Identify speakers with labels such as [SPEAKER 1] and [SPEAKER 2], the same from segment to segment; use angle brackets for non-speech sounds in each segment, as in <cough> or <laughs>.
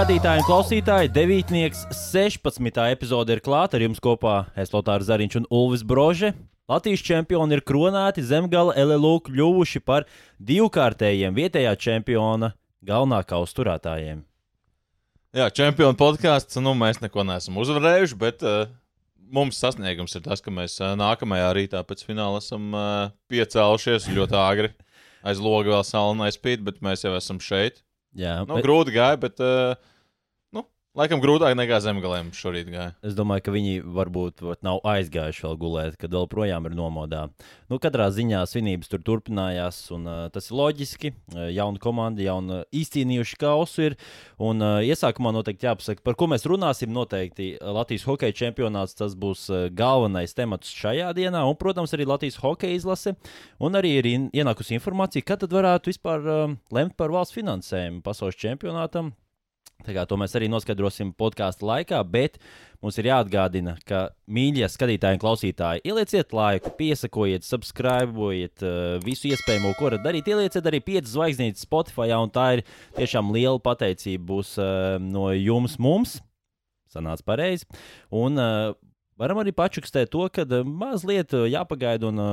[SPEAKER 1] Skatītāji un klausītāji. Devītnieks 16. epizode ir klāta ar jums kopā Eslotārs Zariņš un Ulvis Brože. Latvijas čempioni ir kronēti zemgala LLU kļuvuši par divkārtējiem vietējā čempiona galvenā kausa turētājiem.
[SPEAKER 2] Jā, čempionu podkāsts. Nu, mēs neko neesam uzvarējuši, bet uh, mums sasniegums ir tas, ka mēs uh, nākamajā rītā pēc fināla esam uh, piecēlušies ļoti āgri. Aiz loga vēl saule nespīd, bet mēs jau esam šeit.
[SPEAKER 1] Jā,
[SPEAKER 2] Nu,
[SPEAKER 1] bet
[SPEAKER 2] grūti gāja, bet uh, nu, laikam grūtāk nekā zemgalēm šorīt gāja.
[SPEAKER 1] es domāju, ka viņi varbūt vat, nav aizgājuši vēl gulēt, kad vēl projām ir nomodā. Nu, katrā ziņā svinības tur turpinājās, un uh, tas ir loģiski. Uh, jauna komanda, jauna izcīnījuši kausu ir. Un uh, iesākumā noteikti jāpasaka, par ko mēs runāsim. Noteikti uh, Latvijas hokeja čempionāts tas būs uh, galvenais temats šajā dienā, un, protams, arī Latvijas hokeja izlase. Un arī ir in ienākusi informācija, kad tad varētu vispār uh, lemt par valsts finansējumu pasaules čempionātam. To mēs arī noskaidrosim podkāstu laikā, bet mums ir jāatgādina, ka mīļie skatītāji un klausītāji, ielieciet laiku, piesakojiet, subscribējiet, uh, visu iespējamo, ko varat darīt. Ielieciet arī 5 zvaigznītes Spotify, un tā ir tiešām liela pateicība būs uh, no jums, mums. Sanāca pareizi. Un uh, varam arī pačukstēt to, ka mazliet jāpagaida. Un,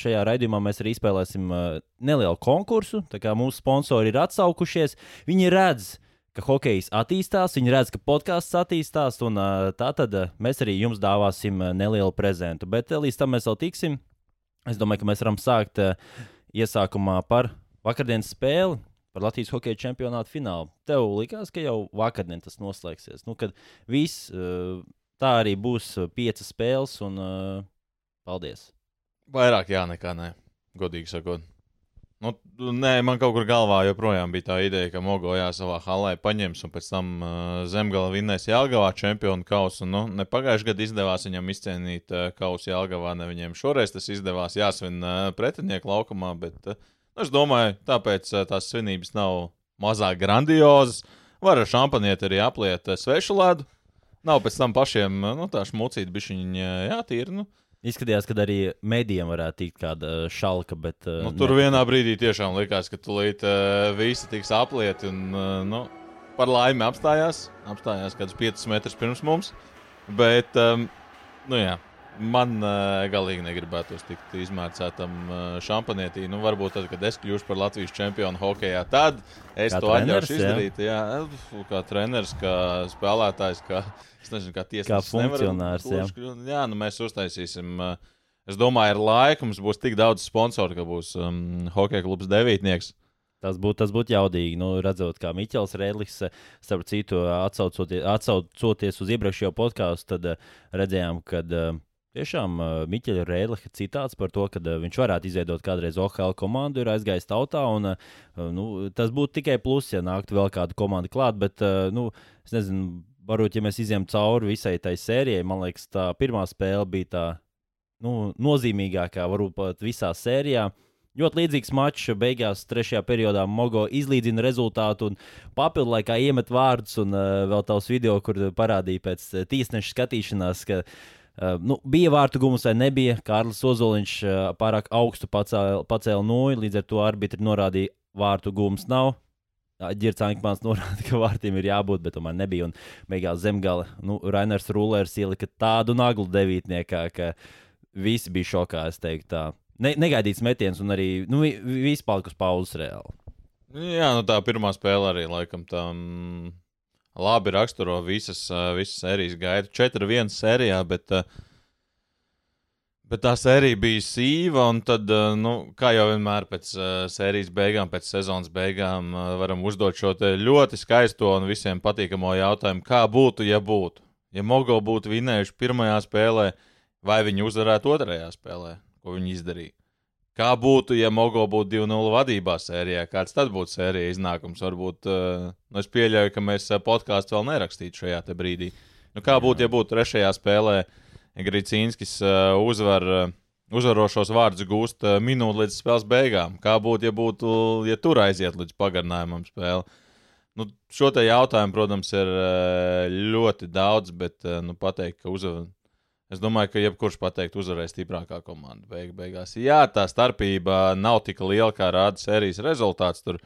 [SPEAKER 1] Šajā raidījumā mēs arī izspēlēsim uh, nelielu konkursu. Tā kā mūsu sponsori ir atsaukušies, viņi redz, ka hokejs attīstās, viņi redz, ka podkāsts attīstās, un tā tad mēs arī jums dāvāsim nelielu prezentu. Bet līdz tam mēs vēl tiksim. Es domāju, ka mēs varam sākt iesākumā par vakardienas spēli. Par Latvijas hokeja čempionātu finālu. Tev likās, ka jau vakardien tas noslēgsies. Nu, kad viss tā arī būs piecas spēles, un paldies!
[SPEAKER 2] Vairāk jā, nekā nē, godīgi sakot. Nu, nē, man kaut kur galvā joprojām bija tā ideja, ka Mogo jā, savā halē paņems un pēc tam uh, zemgala vinnēs Jālgavā čempionu kausu. Nu, ne pagājušajā gadā izdevās viņam izcīnīt uh, kausu Jālgavā, ne viņiem šoreiz tas izdevās jāsvin uh, pretinieku laukumā, bet uh, nu, es domāju, tāpēc uh, tās svinības nav mazāk grandiozas. Var ar šampanieti arī apliet uh, svešu ledu. Nav pēc tam pašiem uh, nu, tā šmucīt, bišķiņi uh, jātīra. Nu.
[SPEAKER 1] Izskatījās, ka arī mēdījiem varētu tikt kāda uh, šalka, bet. Uh,
[SPEAKER 2] Nu, tur vienā brīdī tiešām likās, ka tūlīt uh, visi tiks aplieti. Un, uh, nu, par laimi apstājās. Apstājās kaut kādus 5 metrus pirms mums. Bet, um, nu, jā, man uh, galīgi negribētos tikt izmērcētam uh, šampanietī. Nu, varbūt tad, kad es kļūšu par Latvijas čempionu hokeja, tad es
[SPEAKER 1] Kā
[SPEAKER 2] to atļaušu
[SPEAKER 1] jā?
[SPEAKER 2] izdarīt. Jā, jā kā treneris, kā spēlētājs, kā, nezinu, kā tiesnesis.
[SPEAKER 1] Kā funkcionārs, jā.
[SPEAKER 2] gluži kļūt. jā, nu, mēs uztaisīsim. Uh, Es domāju, ar laiku mums būs tik daudz sponsoru, ka būs um, hokeja klubs devītnieks.
[SPEAKER 1] Tas būtu tas būt jaudīgi. Nu, redzot, kā Miķels Rēlis, eh, starp citu, atsaucoties, atsaucoties uz iepriekšējo podkāstu, tad eh, redzējām, ka eh, tiešām eh, Miķeļa Rēliša citāts par to, ka eh, viņš varētu izveidot kādreiz OHL komandu, ir aizgājis tautā. Un, eh, nu, tas būtu tikai pluss, ja nāktu vēl kāda komanda klāt. Bet, eh, nu, es nezinu, varbūt, ja mēs izējām cauri visai tai sērijai, man liekas, tā pirmā spēle bija tā nu, nozīmīgākā, varbūt pat visā sērijā. Ļoti līdzīgs mačs. Beigās, trešajā periodā, Mogo izlīdzina rezultātu un papildu laikā iemet vārdus. Un uh, vēl tavs video, kur parādīja pēc uh, tiesneša skatīšanās, ka uh, nu, bija vārtu gums vai nebija. Kārlis Ozoliņš uh, pārāk augstu pacēla, pacēla nūju, līdz ar to arbitri norādīja, vārtu gums nav. Girts Ankmans <laughs> norāda, ka vārtiem ir jābūt, bet tomēr nebija. Un beigās zemgala nu, Rainers Rulers ielika tādu naglu devītniekā, ka visi bija šokā. Es teiktu, tā. Ne, negaidīts metiens, un arī nu, vi- viss palika uz pauzes reāli.
[SPEAKER 2] Jā, nu tā pirmā spēle arī laikam tam labi raksturo visas, uh, visas sērijas gaitu. 4-1 sērijā, bet, uh, bet tā sērija bija sīva. Un tad, uh, nu, kā jau vienmēr pēc sērijas beigām, pēc sezonas beigām, varam uzdot šo ļoti skaisto un visiem patīkamo jautājumu, kā būtu, ja būtu. Ja Mogo būtu vinējuši pirmajā spēlē, vai viņi uzvarētu otrajā spēlē, ko viņi izdarīja? Kā būtu, ja Mogo būtu 2-0 vadībā sērijā? Kāds tad būtu sērija iznākums? Varbūt uh, nu es pieļauju, ka mēs uh, podkāstu vēl nerakstītu šajā brīdī. Nu, kā būtu, ja būtu trešajā spēlē Grīcīnskis uh, uzvar, uzvarošos vārdus gūst minūti līdz spēles beigām? Kā būtu, ja, būtu, ja tur aiziet līdz pagarinājumam spēle? Nu, šo te jautājumu, protams, ir ļoti daudz, bet nu, pateikt, ka uzvar. Es domāju, ka jebkurš pateikt, uzvarēs stiprākā komanda. Beig, beigās. Jā, tā starpība nav tik liela, kā rāda sērijas rezultāts. Tur,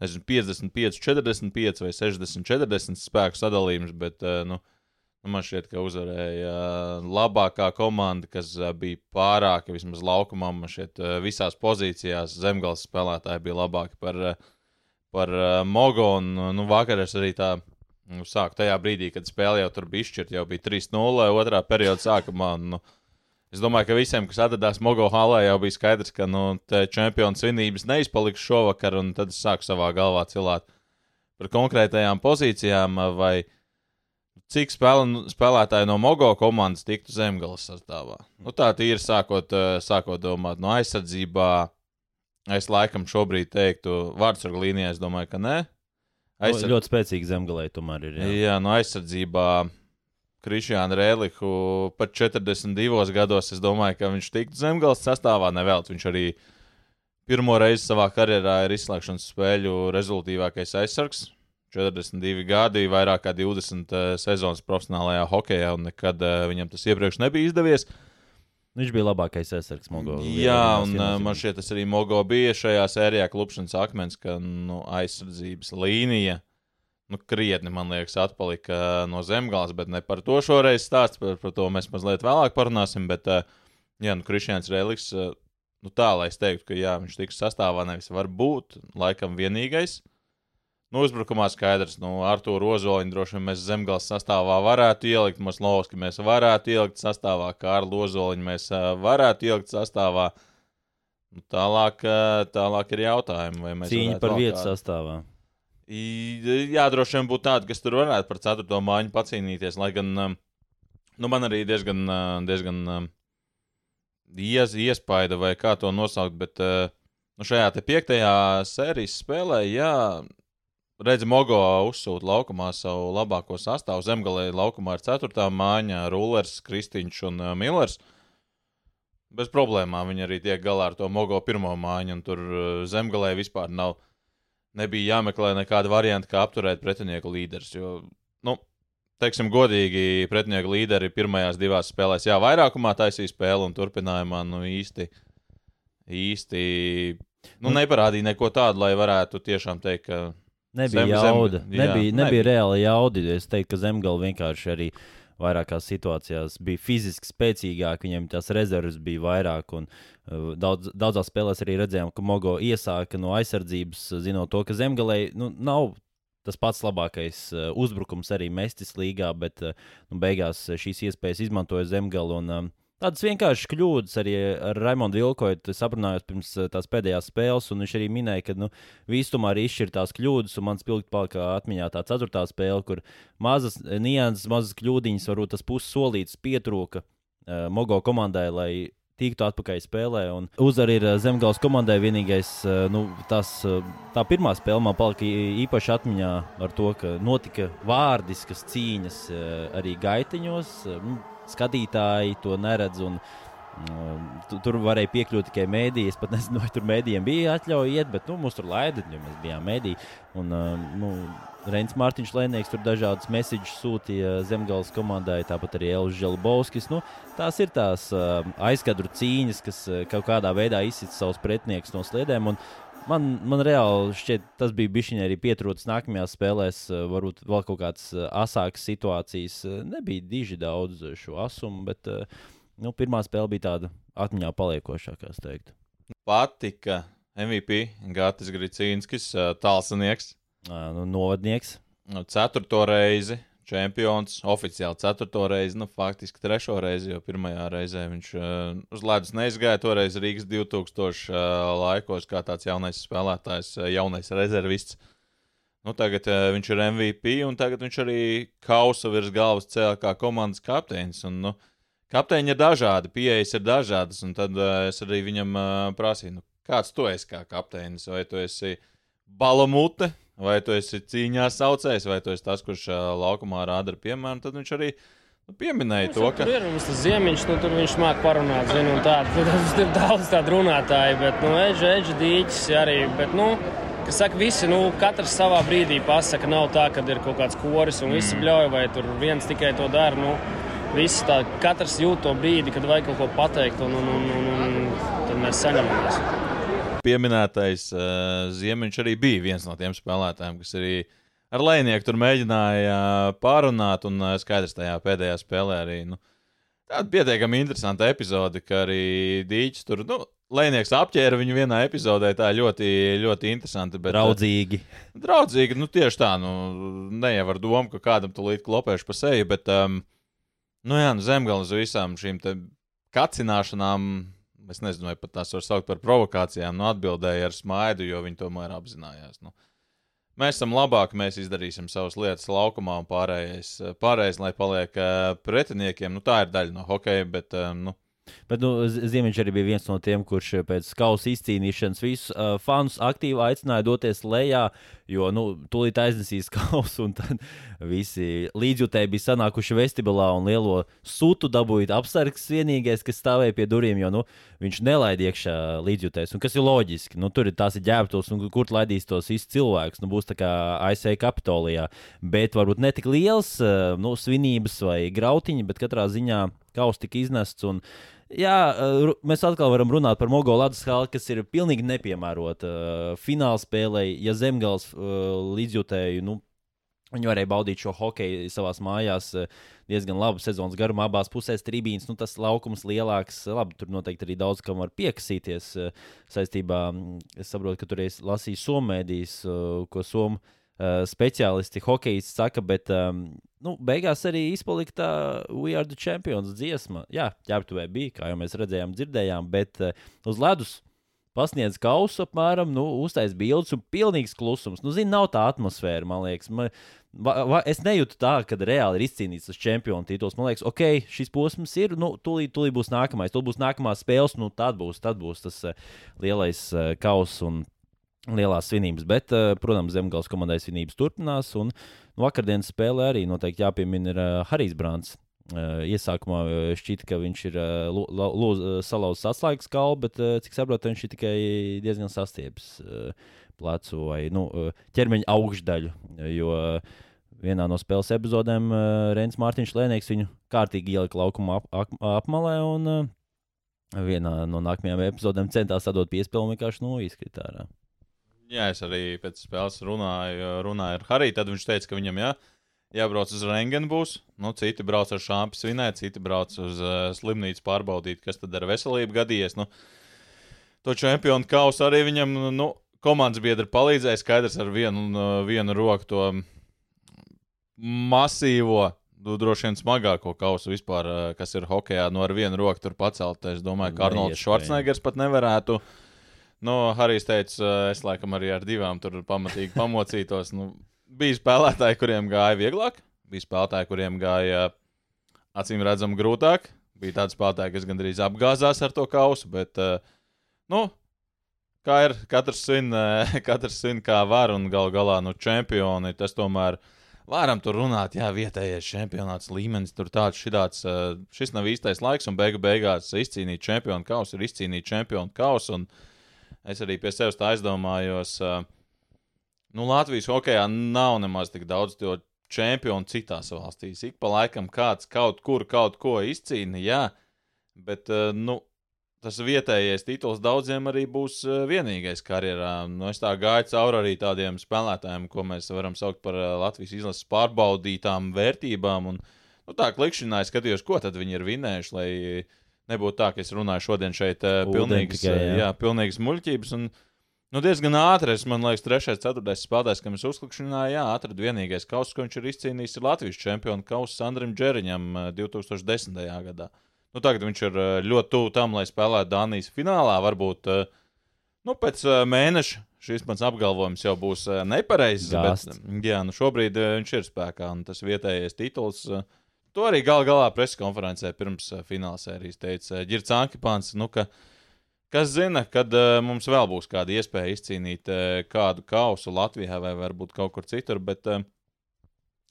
[SPEAKER 2] nezinu, 55, 45 vai 60, 40 spēku sadalījums, bet uh, nu, nu, man šķiet, ka uzvarēja uh, labākā komanda, kas uh, bija pārāka vismaz laukumā. Man šķiet, visās pozīcijās zemgāles spēlētāji bija labāki par, par Mogo. Un, nu, vakar es arī tā nu, sāku tajā brīdī, kad spēle jau tur bija izšķirta, jau bija 3-0 otrā perioda sākumā. Nu, Es domāju, ka visiem, kas atradās Mogo halā, jau bija skaidrs, ka nu, čempionu svinības neizpaliks šovakar, un tad es sāku savā galvā cilāt par konkrētajām pozīcijām, vai cik spēle, spēlētāji no Mogo komandas tiktu zemgales sastāvā. Nu, tā ir sākot, sākot domāt no aizsardzībā. Es laikam šobrīd teiktu, vārdsargu līnijā, es domāju, ka nē.
[SPEAKER 1] Aizsardz... Ļoti spēcīgi zemgalē tomēr ir. Jā,
[SPEAKER 2] jā no aizsardzībā Krišjānu Rēliku pat 42 gados. Es domāju, ka viņš tiktu zemgājas sastāvā nevēlt. Viņš arī pirmo reizi savā karjerā ir izslēgšanas spēļu rezultātīvākais aizsargs. 42 gadi, vairāk kā 20 uh, sezonas profesionālajā hokeja, un nekad uh, viņam tas iepriekš nebija izdevies.
[SPEAKER 1] Viņš bija labākais aizsargs Mogo.
[SPEAKER 2] Jā, un uh, man šķiet, tas arī Mogo bija šajā sērijā klupšanas akmens, ka nu, aizsardzības līnija nu, krietni, man liekas, atpalika no zemgāles, bet ne par to šoreiz stāsts. Par, par to mēs mazliet vēlāk parunāsim. Bet, jā, nu, Kristians Reliks, nu, tā lai es teiktu, ka jā, viņš tiks sastāvā nevis var būt, laikam vienīgais. Nu, uzbrukumā skaidrs, nu, ar to rozoliņu droši vien mēs zemgāles sastāvā varētu ielikt, Maslovski mēs varētu ielikt sastāvā, kā ar lozoliņu mēs varētu ielikt sastāvā. Nu, tālāk, tālāk ir jautājumi, vai mēs.
[SPEAKER 1] Cīņa par vietu sastāvā.
[SPEAKER 2] Jā, droši vien būtu tāda, kas tur varētu par ceturto mājiņu pacīnīties. Lai gan nu, man arī diezgan, diezgan ies, iespaida, vai kā to nosaukt, bet nu, šajā piektajā sērijas spēlē, jā, redz, Mogo uzsūta laukumā savu labāko sastāvu. Zemgalē laukumā ir ceturtā mājiņa, Rulers, Kristiņš un uh, Millers. Bez problēmām viņi arī tiek galā ar to Mogo pirmo mājiņu, un tur zemgalē vispār nav nebija jāmeklē nekāda varianta, kā apturēt pretinieku līderus. Jo, nu, teiksim, godīgi, pretinieku līderi pirmajās divās spēlēs, jā, vairākumā taisīja spēli un turpinājumā nu, īsti, īsti nu, neparādīja neko tādu, lai varētu tiešām teikt, ka.
[SPEAKER 1] Nebija zem, jauda. Zem, nebija, nebija, nebija reāla jauda. Es teiktu, ka zemgala vienkārši arī uh, vairākās situācijās bija fiziski spēcīgāk, viņiem tās rezerves bija vairāk. Un, uh, daudz, daudzās spēlēs arī redzējām, ka Mogo iesāka no aizsardzības, zinot to, ka zemgalē nu, nav tas pats labākais uh, uzbrukums arī mestis līgā, bet uh, nu, beigās šīs iespējas izmantoja zemgali. Un, um, Tādas vienkāršas kļūdas arī ar Raimonu Vilkoju aprunājos pirms eh, tās pēdējās spēles, un viņš arī minēja, ka nu, visumā arī izšķirtās kļūdas, un man spilgti palika atmiņā tā ceturtā spēle, kur mazas nianses, mazas kļūdiņas, varbūt tas pussolīts pietrūka uh, Mogo komandai, lai tiktu atpakaļ spēlē. Uzvar ir eh, Zemgājas komandai vienīgais. Nu, tas, tā pirmā spēle man palika īpaši atmiņā ar to, ka notika vārdiskas cīņas arī gaitiņos. Skatītāji to neredz. Un, um, Tur varēja piekļūt tikai mēdījiem. Es pat nezinu, vai tur mēdījiem bija atļauja iet, bet nu, mums tur laida, jo mēs bijām mēdī. Un, um, nu, Reins Mārtiņš Lēnieks tur dažādas mēsīņas sūtīja Zemgājas komandai, tāpat arī Elvis Želbovskis. Nu, tās ir tās uh, aizkadru cīņas, kas uh, kaut kādā veidā izsita savus pretiniekus no sliedēm. Un, Man, man reāli šķiet, tas bija bijis arī pietrūcis nākamajās spēlēs. Eh, varbūt vēl kaut kādas eh, asākas situācijas. Eh, nebija diži daudz šo asumu, bet nu, pirmā spēle bija tāda atmiņā paliekošākā, es teiktu.
[SPEAKER 2] Patika MVP Gatis Gricīnskis, tālsanieks.
[SPEAKER 1] Nu, novadnieks.
[SPEAKER 2] Nu, ceturto reizi čempions oficiāli ceturto reizi, nu, faktiski trešo reizi, jo pirmajā reizē viņš uh, uz ledus neizgāja. Toreiz Rīgas 2000 uh, laikos, kā tāds jaunais spēlētājs, uh, jaunais rezervists. Nu, tagad uh, viņš ir MVP, un tagad viņš arī kausa virs galvas cēlā kā komandas kapteinis. Un, nu, kapteiņi ir dažādi, pieejas ir dažādas, un tad uh, es arī viņam uh, prasīju, nu, kāds tu esi kā kapteinis, vai tu esi balamute Vai tu esi cīņā saucējs, vai tu esi tas, kurš uh, laukumā rāda ar piemēru, tad viņš arī nu, pieminēja to, ka.
[SPEAKER 3] Tur ir mums tas ziemiņš, nu, tur viņš māca parunāt, zinu, un tādu. Tur ir daudz tādu runātāju, bet, nu, eģe, eģe dīķis arī, bet, nu, kas saka, visi, nu, katrs savā brīdī pasaka, nav tā, ka ir kaut kāds koris un visi mm. bļauj, vai tur viens tikai to dara, nu, visi tā, katrs jūt to brīdi, kad vajag kaut ko pateikt, un, un, un, un, un tad mēs saņemamies.
[SPEAKER 2] Pieminētais uh, Ziemiņš arī bija viens no tiem spēlētājiem, kas arī ar Lēnieku tur mēģināja pārunāt, un uh, skaidrs tajā pēdējā spēlē arī. Nu, Tāda pietiekami interesanta epizode, ka arī Dīķis tur, nu, Lēnieks apķēra viņu vienā epizodē. Tā ļoti, ļoti interesanti. Bet,
[SPEAKER 1] Draudzīgi.
[SPEAKER 2] Uh, draudzīgi, nu tieši tā, nu, ne jau ar domu, ka kādam tu līdz klopēšu pa seju, bet, um, nu jā, nu, zemgālis visām šīm kacināšanām, es nezinu, vai pat tās var saukt par provokācijām, nu, atbildēja ar smaidu, jo viņi tomēr apzinājās. Nu. Mēs esam labāki, mēs izdarīsim savas lietas laukumā, un pārējais, pārējais lai paliek uh, pretiniekiem. Nu, tā ir daļa no hokeja, bet um, nu,
[SPEAKER 1] Bet nu, Ziemiņš arī bija viens no tiem, kurš pēc kausa izcīnīšanas visus uh, fanus aktīvi aicināja doties lejā, jo nu, tūlīt aiznesīs <laughs> kausu. Tad visi līdzjutēji bija sanākuši vestibulā un lielo sūtu dabūjāt apsargs vienīgais, kas stāvēja pie durvīm, jo nu, viņš nelaid iekšā līdzjutējs. Kas ir loģiski, nu, tur ir tās ir ģērbtos, un kur laidīs tos īsti cilvēkus. Nu, būs tā kā ASV Kapitolijā, bet varbūt ne tik liels uh, nu, svinības vai grautiņi, bet katrā ziņā kaus tika iznests. Un, Jā, mēs atkal varam runāt par Mogo Latvijas hali, kas ir pilnīgi nepiemērota uh, fināla spēlē. Ja zemgals uh, līdzjutēju, nu, viņi varēja baudīt šo hokeju savā mājās diezgan labu sezonas garumā, abās pusēs trījus. Nu, tas laukums lielāks, labi, tur noteikti arī daudz kam var piekasīties saistībā. Es saprotu, ka tur ir lasījis somēdijas, ko somu speciālisti, hokejisti saka, bet um, nu, beigās arī izpalika tā We are the champions dziesma. Jā, ķēptuvē bija, kā jau mēs redzējām, dzirdējām, bet uh, uz ledus pasniedz kausu apmēram, nu, uztais bildes un pilnīgs klusums. Nu, zini, nav tā atmosfēra, man liekas. Man, va, va, es nejūtu tā, ka reāli ir izcīnīts tas čempionu tituls. Man liekas, ok, šis posms ir, nu, tūlīt, tūlīt būs nākamais, tūlīt būs nākamā spēles, nu, tad būs, tad būs tas uh, lielais uh, kauss. Un, lielās svinības. Bet, eh, protams, Zemgājas komandai svinības turpinās. Un vakardienas spēlē arī noteikti jāpiemina ir uh, Harijs Brants. Uh, iesākumā šķita, ka viņš ir salauzis atslēgas kalnu, bet, cik saprotu, viņš ir tikai diezgan sastiepis plecu vai nu, ķermeņa augšdaļu. Jo vienā no spēles epizodēm Reins Mārtiņš Lēnieks viņu kārtīgi ielika laukuma ap, ap, apmalē. Un, Vienā no nākamajām epizodēm centās atdot piespēli un vienkārši nu, izkrīt ārā.
[SPEAKER 2] Jā, es arī pēc spēles runāju, runāju ar Hariju. Tad viņš teica, ka viņam jā, jābrauc uz Rengenu būs. Nu, citi brauc ar šāpu svinēt, citi brauc uz uh, slimnīcu pārbaudīt, kas tad ar veselību gadījies. Nu, to čempionu kausu arī viņam nu, komandas biedri palīdzēja. Skaidrs ar vienu, vienu roku to masīvo. Nu, droši vien smagāko kausu vispār, kas ir hokeja, no nu, ar vienu roku tur pacelt. Es domāju, ka Arnolds Švarcnegers pat nevarētu uh, Nu, Harijs teica, es laikam arī ar divām tur pamatīgi pamocītos. Nu, bija spēlētāji, kuriem gāja vieglāk, bija spēlētāji, kuriem gāja acīm redzami grūtāk. Bija tādi spēlētāji, kas gandrīz apgāzās ar to kausu, bet, nu, kā ir, katrs svin, <laughs> katrs svin kā var, un gal galā, nu, čempioni, tas tomēr varam tur runāt, jā, vietējais čempionāts līmenis, tur tāds, šitāds, šis nav īstais laiks, un beigu beigās izcīnīt čempionu kausu ir izcīnīt čempionu kausu. Un, es arī pie sevis tā aizdomājos. Nu, Latvijas hokeja nav nemaz tik daudz to čempionu citās valstīs. Ik pa laikam kāds kaut kur kaut ko izcīna, jā, bet nu, tas vietējais tituls daudziem arī būs vienīgais karjerā. Nu, es tā gāju cauri arī tādiem spēlētājiem, ko mēs varam saukt par Latvijas izlases pārbaudītām vērtībām. Un, nu, tā klikšķināja skatījos, ko tad viņi ir vinējuši. Lai, nebūtu tā, ka es runāju šodien šeit uh, pilnīgas, tikai, jā. Jā, pilnīgas muļķības. Un, nu, diezgan ātri, es man liekas, trešais, ceturtais spēlētājs, kam es uzklikšķināju, jā, atradu vienīgais kauss, ko viņš ir izcīnījis, ir Latvijas čempionu kauss Andrim Džeriņam uh, 2010. gadā. Nu, tagad viņš ir uh, ļoti tuvu tam, lai spēlētu Dānijas finālā. Varbūt nu, pēc mēneša šis mans apgalvojums jau būs nepareizs. Bet, jā, nu, šobrīd viņš ir spēkā un tas vietējais tituls. Uh, To arī gal galā preses konferencē pirms uh, fināla sērijas teica uh, Girts Ankipāns. Nu, ka, kas zina, kad uh, mums vēl būs kāda iespēja izcīnīt uh, kādu kausu Latvijā vai varbūt kaut kur citur, bet uh,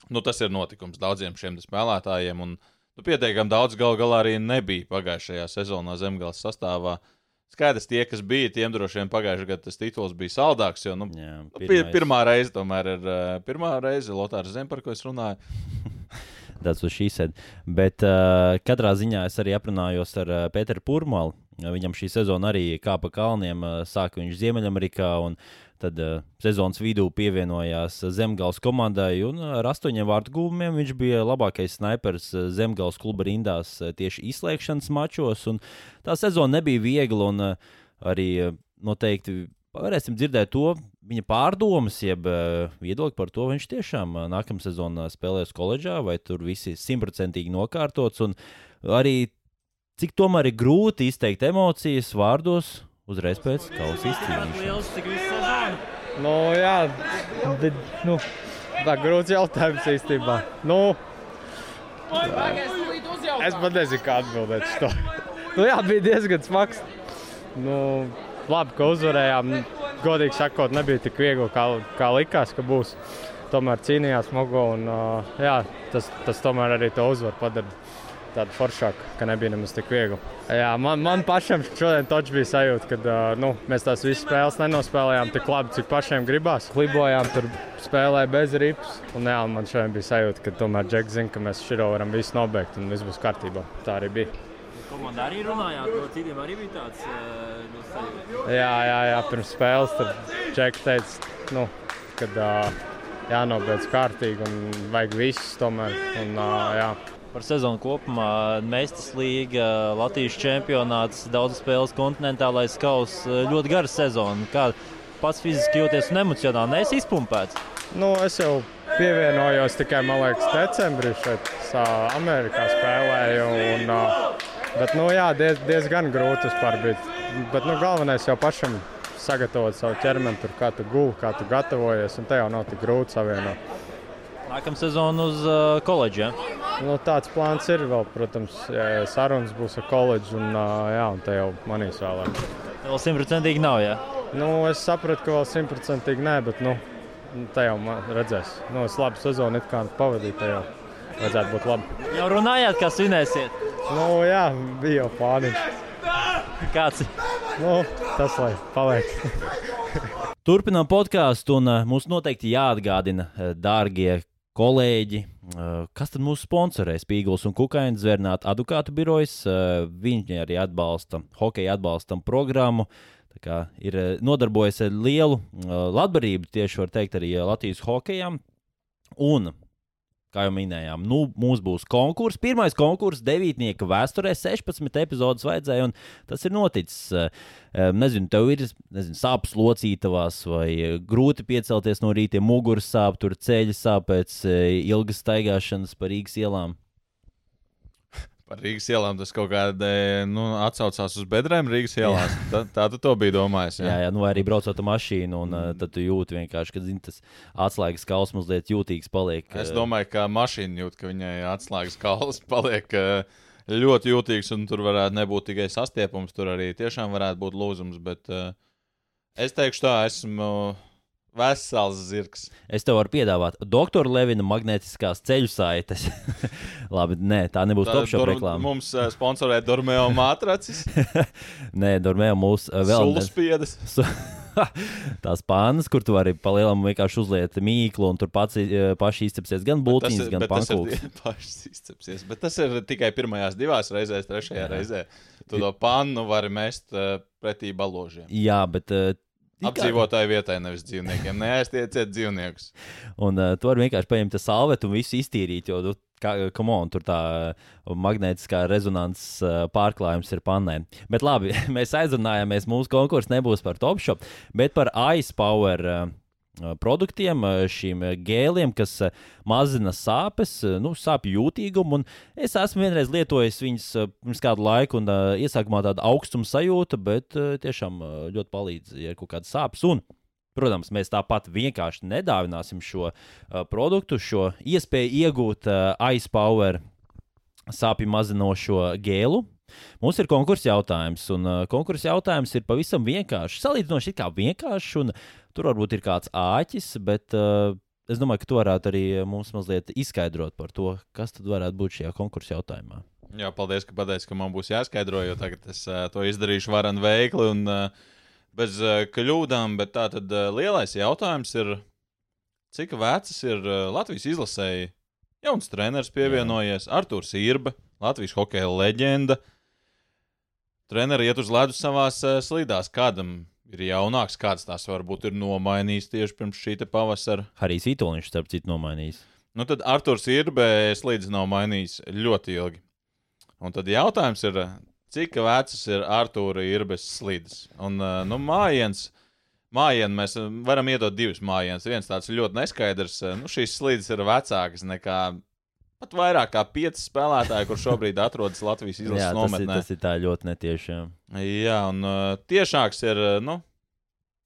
[SPEAKER 2] nu, tas ir notikums daudziem šiem spēlētājiem. Un, nu, pietiekami daudz gal galā arī nebija pagājušajā sezonā zemgājas sastāvā. Skaidrs, tie, kas bija, tiem droši vien pagājušajā gadā tas tituls bija saldāks. Jo, nu, Jā, nu, pirmais. pirmā reize tomēr ir uh, pirmā reize Lotārs Zem, par ko es runāju. <laughs>
[SPEAKER 1] Tas uz šīs sēdes. Bet uh, katrā ziņā es arī aprunājos ar uh, Pēteru Pūrmalu. Viņam šī sezona arī kāpa kalniem, uh, sāka viņš Ziemeļamerikā. Tad uh, sezonas vidū pievienojās Zemgājas komandai, un ar astoņiem vārtu gūmiem viņš bija labākais snipers Zemgājas kluba rindās tieši izslēgšanas mačos. Tā sezona nebija viegla, un uh, arī noteikti varēsim dzirdēt to viņa pārdomas, jeb viedokli par to, viņš tiešām nākamā sezonā spēlēs koledžā, vai tur viss ir simtprocentīgi nokārtots. Un arī cik tomēr ir grūti izteikt emocijas vārdos uzreiz pēc kausa izcīnīšanas.
[SPEAKER 4] Nu, jā, bet, nu, tā ir grūts jautājums īstenībā. Nu, es pat nezinu, kā atbildēt uz to. nu, jā, bija diezgan smags. Nu, labi, ka uzvarējām. Godīgi sakot, nebija tik viegli, kā, kā likās, ka būs. Tomēr cīnījās Mogo un uh, jā, tas, tas tomēr arī to uzvaru padara tādu foršāku, ka nebija nemaz tik viegli. Jā, man, man pašam šodien bija sajūta, ka uh, nu, mēs tās visas spēles nenospēlējām tik labi, cik pašiem gribās. Klibojām, tur spēlēja bez rips. Un, jā, man šodien bija sajūta, ka tomēr Džeks zina, ka mēs šito varam visu nobeigt un viss būs kārtībā. Tā arī bija.
[SPEAKER 1] Komandā arī runājāt, no citiem arī bija tāds nu, sajūta.
[SPEAKER 4] Jā, jā, jā, pirms spēles Džeks teica, nu, ka uh, jānobeidz kārtīgi un vajag visus tomēr. Un, uh, jā
[SPEAKER 1] par sezonu kopumā. Meistas līga, Latvijas čempionāts, daudz spēles kontinentālais kausā. Ļoti gara sezona. Kā pats fiziski jūties un emocionāli neesi izpumpēts?
[SPEAKER 4] Nu, es jau pievienojos tikai, man liekas, decembrī šeit Amerikā spēlēju. Un, bet, nu, jā, diez, diezgan grūti bija. Bet nu, galvenais jau pašam sagatavot savu ķermeni, tur, kā tu gūsi, kā tu gatavojies. Un te jau nav tik grūti savienot.
[SPEAKER 1] Nākamā sezona uz uh, koledžu. Ja?
[SPEAKER 4] Nu, tāds plāns ir vēl, protams, ja sarunas būs ar koledžu, un, uh, jā, un te jau manīs vēlāk.
[SPEAKER 1] Vēl simtprocentīgi nav, jā?
[SPEAKER 4] Nu, es sapratu, ka vēl simtprocentīgi nē, bet nu, te jau redzēs. Nu, es labu sezonu pavadīju, jau vajadzētu būt labi.
[SPEAKER 1] Jau runājāt, kā svinēsiet?
[SPEAKER 4] Nu, jā, bija jau plāniņš.
[SPEAKER 1] Kāds?
[SPEAKER 4] Nu, tas, lai paliek.
[SPEAKER 1] Turpinām podkāstu, un uh, mums noteikti jāatgādina, uh, dārgie kolēģi, kas tad mūsu sponsorē? Spīgls un Kukaiņš zvērnāt advokātu birojas. Viņi arī atbalsta hokeja atbalstam programmu. Ir nodarbojies ar lielu labdarību, tieši teikt, arī Latvijas hokejam. Un kā jau minējām, nu, mums būs konkurss. Pirmais konkurss devītnieka vēsturē, 16 epizodes vajadzēja, un tas ir noticis. Eh, nezinu, tev ir nezinu, sāpes locītavās, vai eh, grūti piecelties no rīta, muguras sāp, tur ceļa sāp pēc eh, ilgas staigāšanas pa Rīgas ielām.
[SPEAKER 2] Par Rīgas ielām tas kaut kādā nu, atsaucās uz bedrēm Rīgas ielās. tā, tā tu to biji domājis.
[SPEAKER 1] Jā, jā, jā nu arī braucot ar mašīnu, un mm. tad tu jūti vienkārši, ka zin, tas atslēgas kauls mazliet jūtīgs paliek.
[SPEAKER 2] Es domāju, ka mašīna jūt, ka viņai atslēgas kauls <laughs> paliek. Ļoti jūtīgs, un tur varētu nebūt tikai sastiepums, tur arī tiešām varētu būt lūzums. Bet uh, es teikšu, tā esmu uh, Vesels zirgs.
[SPEAKER 1] Es tev varu piedāvāt doktora Levina magnētiskās ceļu saites. <laughs> Labi, nē, tā nebūs top šāda reklāma.
[SPEAKER 2] Mums uh, sponsorē Dormeo <laughs> matracis.
[SPEAKER 1] nē, Dormeo mūs uh, vēl.
[SPEAKER 2] Sulaspiedas. <laughs>
[SPEAKER 1] Tās pānas, kur tu vari palielam vienkārši uzliet mīklu, un tur pats uh, paši izcepsies gan būtības, gan pankūks.
[SPEAKER 2] Paši izcepsies, bet tas ir tikai pirmajās divās reizēs, trešajā Jā. reizē. Tu to pannu vari mest uh, pretī baložiem.
[SPEAKER 1] Jā, bet uh,
[SPEAKER 2] Apdzīvotāju vietai, nevis dzīvniekiem. Neaiztieciet dzīvniekus.
[SPEAKER 1] Un uh, tu vari vienkārši paņemt salvetu un visu iztīrīt, jo tu, kā, come on, tur tā magnētiskā rezonanses uh, pārklājums ir pannē. Bet labi, <laughs> mēs aizrunājāmies, mūsu konkurss nebūs par top shop, bet par Ice Power. Uh, produktiem, šīm gēliem, kas mazina sāpes, nu, sāpju jūtīgumu. Es esmu vienreiz lietojis viņas pirms kādu laiku, un iesākumā tāda augstuma sajūta, bet tiešām ļoti palīdz, ja ir kaut kādas sāpes. Un, Protams, mēs tāpat vienkārši nedāvināsim šo uh, produktu, šo iespēju iegūt uh, Ice Power sāpju mazinošo gēlu. Mums ir konkursa jautājums, un uh, konkursa jautājums ir pavisam vienkāršs. Salīdzinoši kā vienkāršs, un Tur varbūt ir kāds āķis, bet uh, es domāju, ka tu varētu arī mums mazliet izskaidrot par to, kas tad varētu būt šajā konkursa jautājumā.
[SPEAKER 2] Jā, paldies, ka pateici, ka man būs jāskaidro, jo tagad es uh, to izdarīšu varan veikli un uh, bez uh, kļūdām. Bet tā tad uh, lielais jautājums ir, cik vecas ir uh, Latvijas izlasēji Jauns treneris pievienojies, Arthurs Irba, Latvijas hokeja leģenda. Treneri iet uz ledus savā slīdās. Kādam ir jaunāks, kāds tās varbūt ir nomainījis tieši pirms šī pavasara.
[SPEAKER 1] Harijs Itoliņš, starp citu, nomainījis.
[SPEAKER 2] Nu, tad Arthurs Irbē slīdus nav mainījis ļoti ilgi. Un tad jautājums ir, cik vecas ir Arthūra Irbes slīdes? Un, nu, mājiens, mājienu mēs varam iedot divus mājienas. Viens tāds ļoti neskaidrs, nu, šīs slīdes ir vecākas nekā pat vairāk kā pieci spēlētāji, kur šobrīd atrodas Latvijas izlases
[SPEAKER 1] Jā, tas ir,
[SPEAKER 2] nometnē.
[SPEAKER 1] tas ir tā ļoti netieši. jā.
[SPEAKER 2] Jā, un uh, tiešāks ir, uh, nu,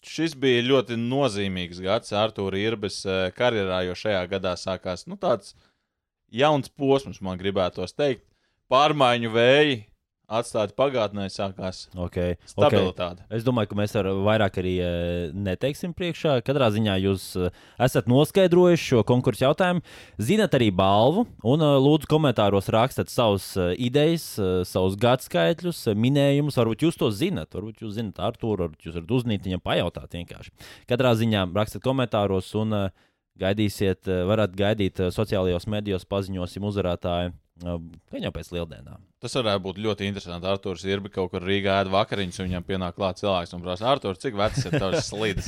[SPEAKER 2] šis bija ļoti nozīmīgs gads Arthūra Irbes uh, karjerā, jo šajā gadā sākās nu, tāds jauns posms, man gribētos teikt. Pārmaiņu vēji atstāti pagātnē, sākās
[SPEAKER 1] Okay, okay.
[SPEAKER 2] stabilitāte.
[SPEAKER 1] Es domāju, ka mēs ar vairāk arī e, neteiksim priekšā. Katrā ziņā jūs e, esat noskaidrojuši šo konkursu jautājumu. Zinat arī balvu, un e, lūdzu komentāros rakstiet savus idejas, savus gadskaitļus, minējumus. Varbūt jūs to zinat, varbūt jūs zinat Artūru, varbūt jūs varat uzzīt viņam pajautāt vienkārši. Katrā ziņā rakstiet komentāros un gaidīsiet, varat gaidīt sociālajos medijos paziņosim uzvarētāju. Gan jau pēc lieldienām.
[SPEAKER 2] Tas varētu būt ļoti interesanti. Arthurs ir bijis kaut kur Rīgā ēd vakariņas, un viņam pienāk klāts cilvēks un prasa, Arthur, cik vecs ir tavs <laughs> slīdes?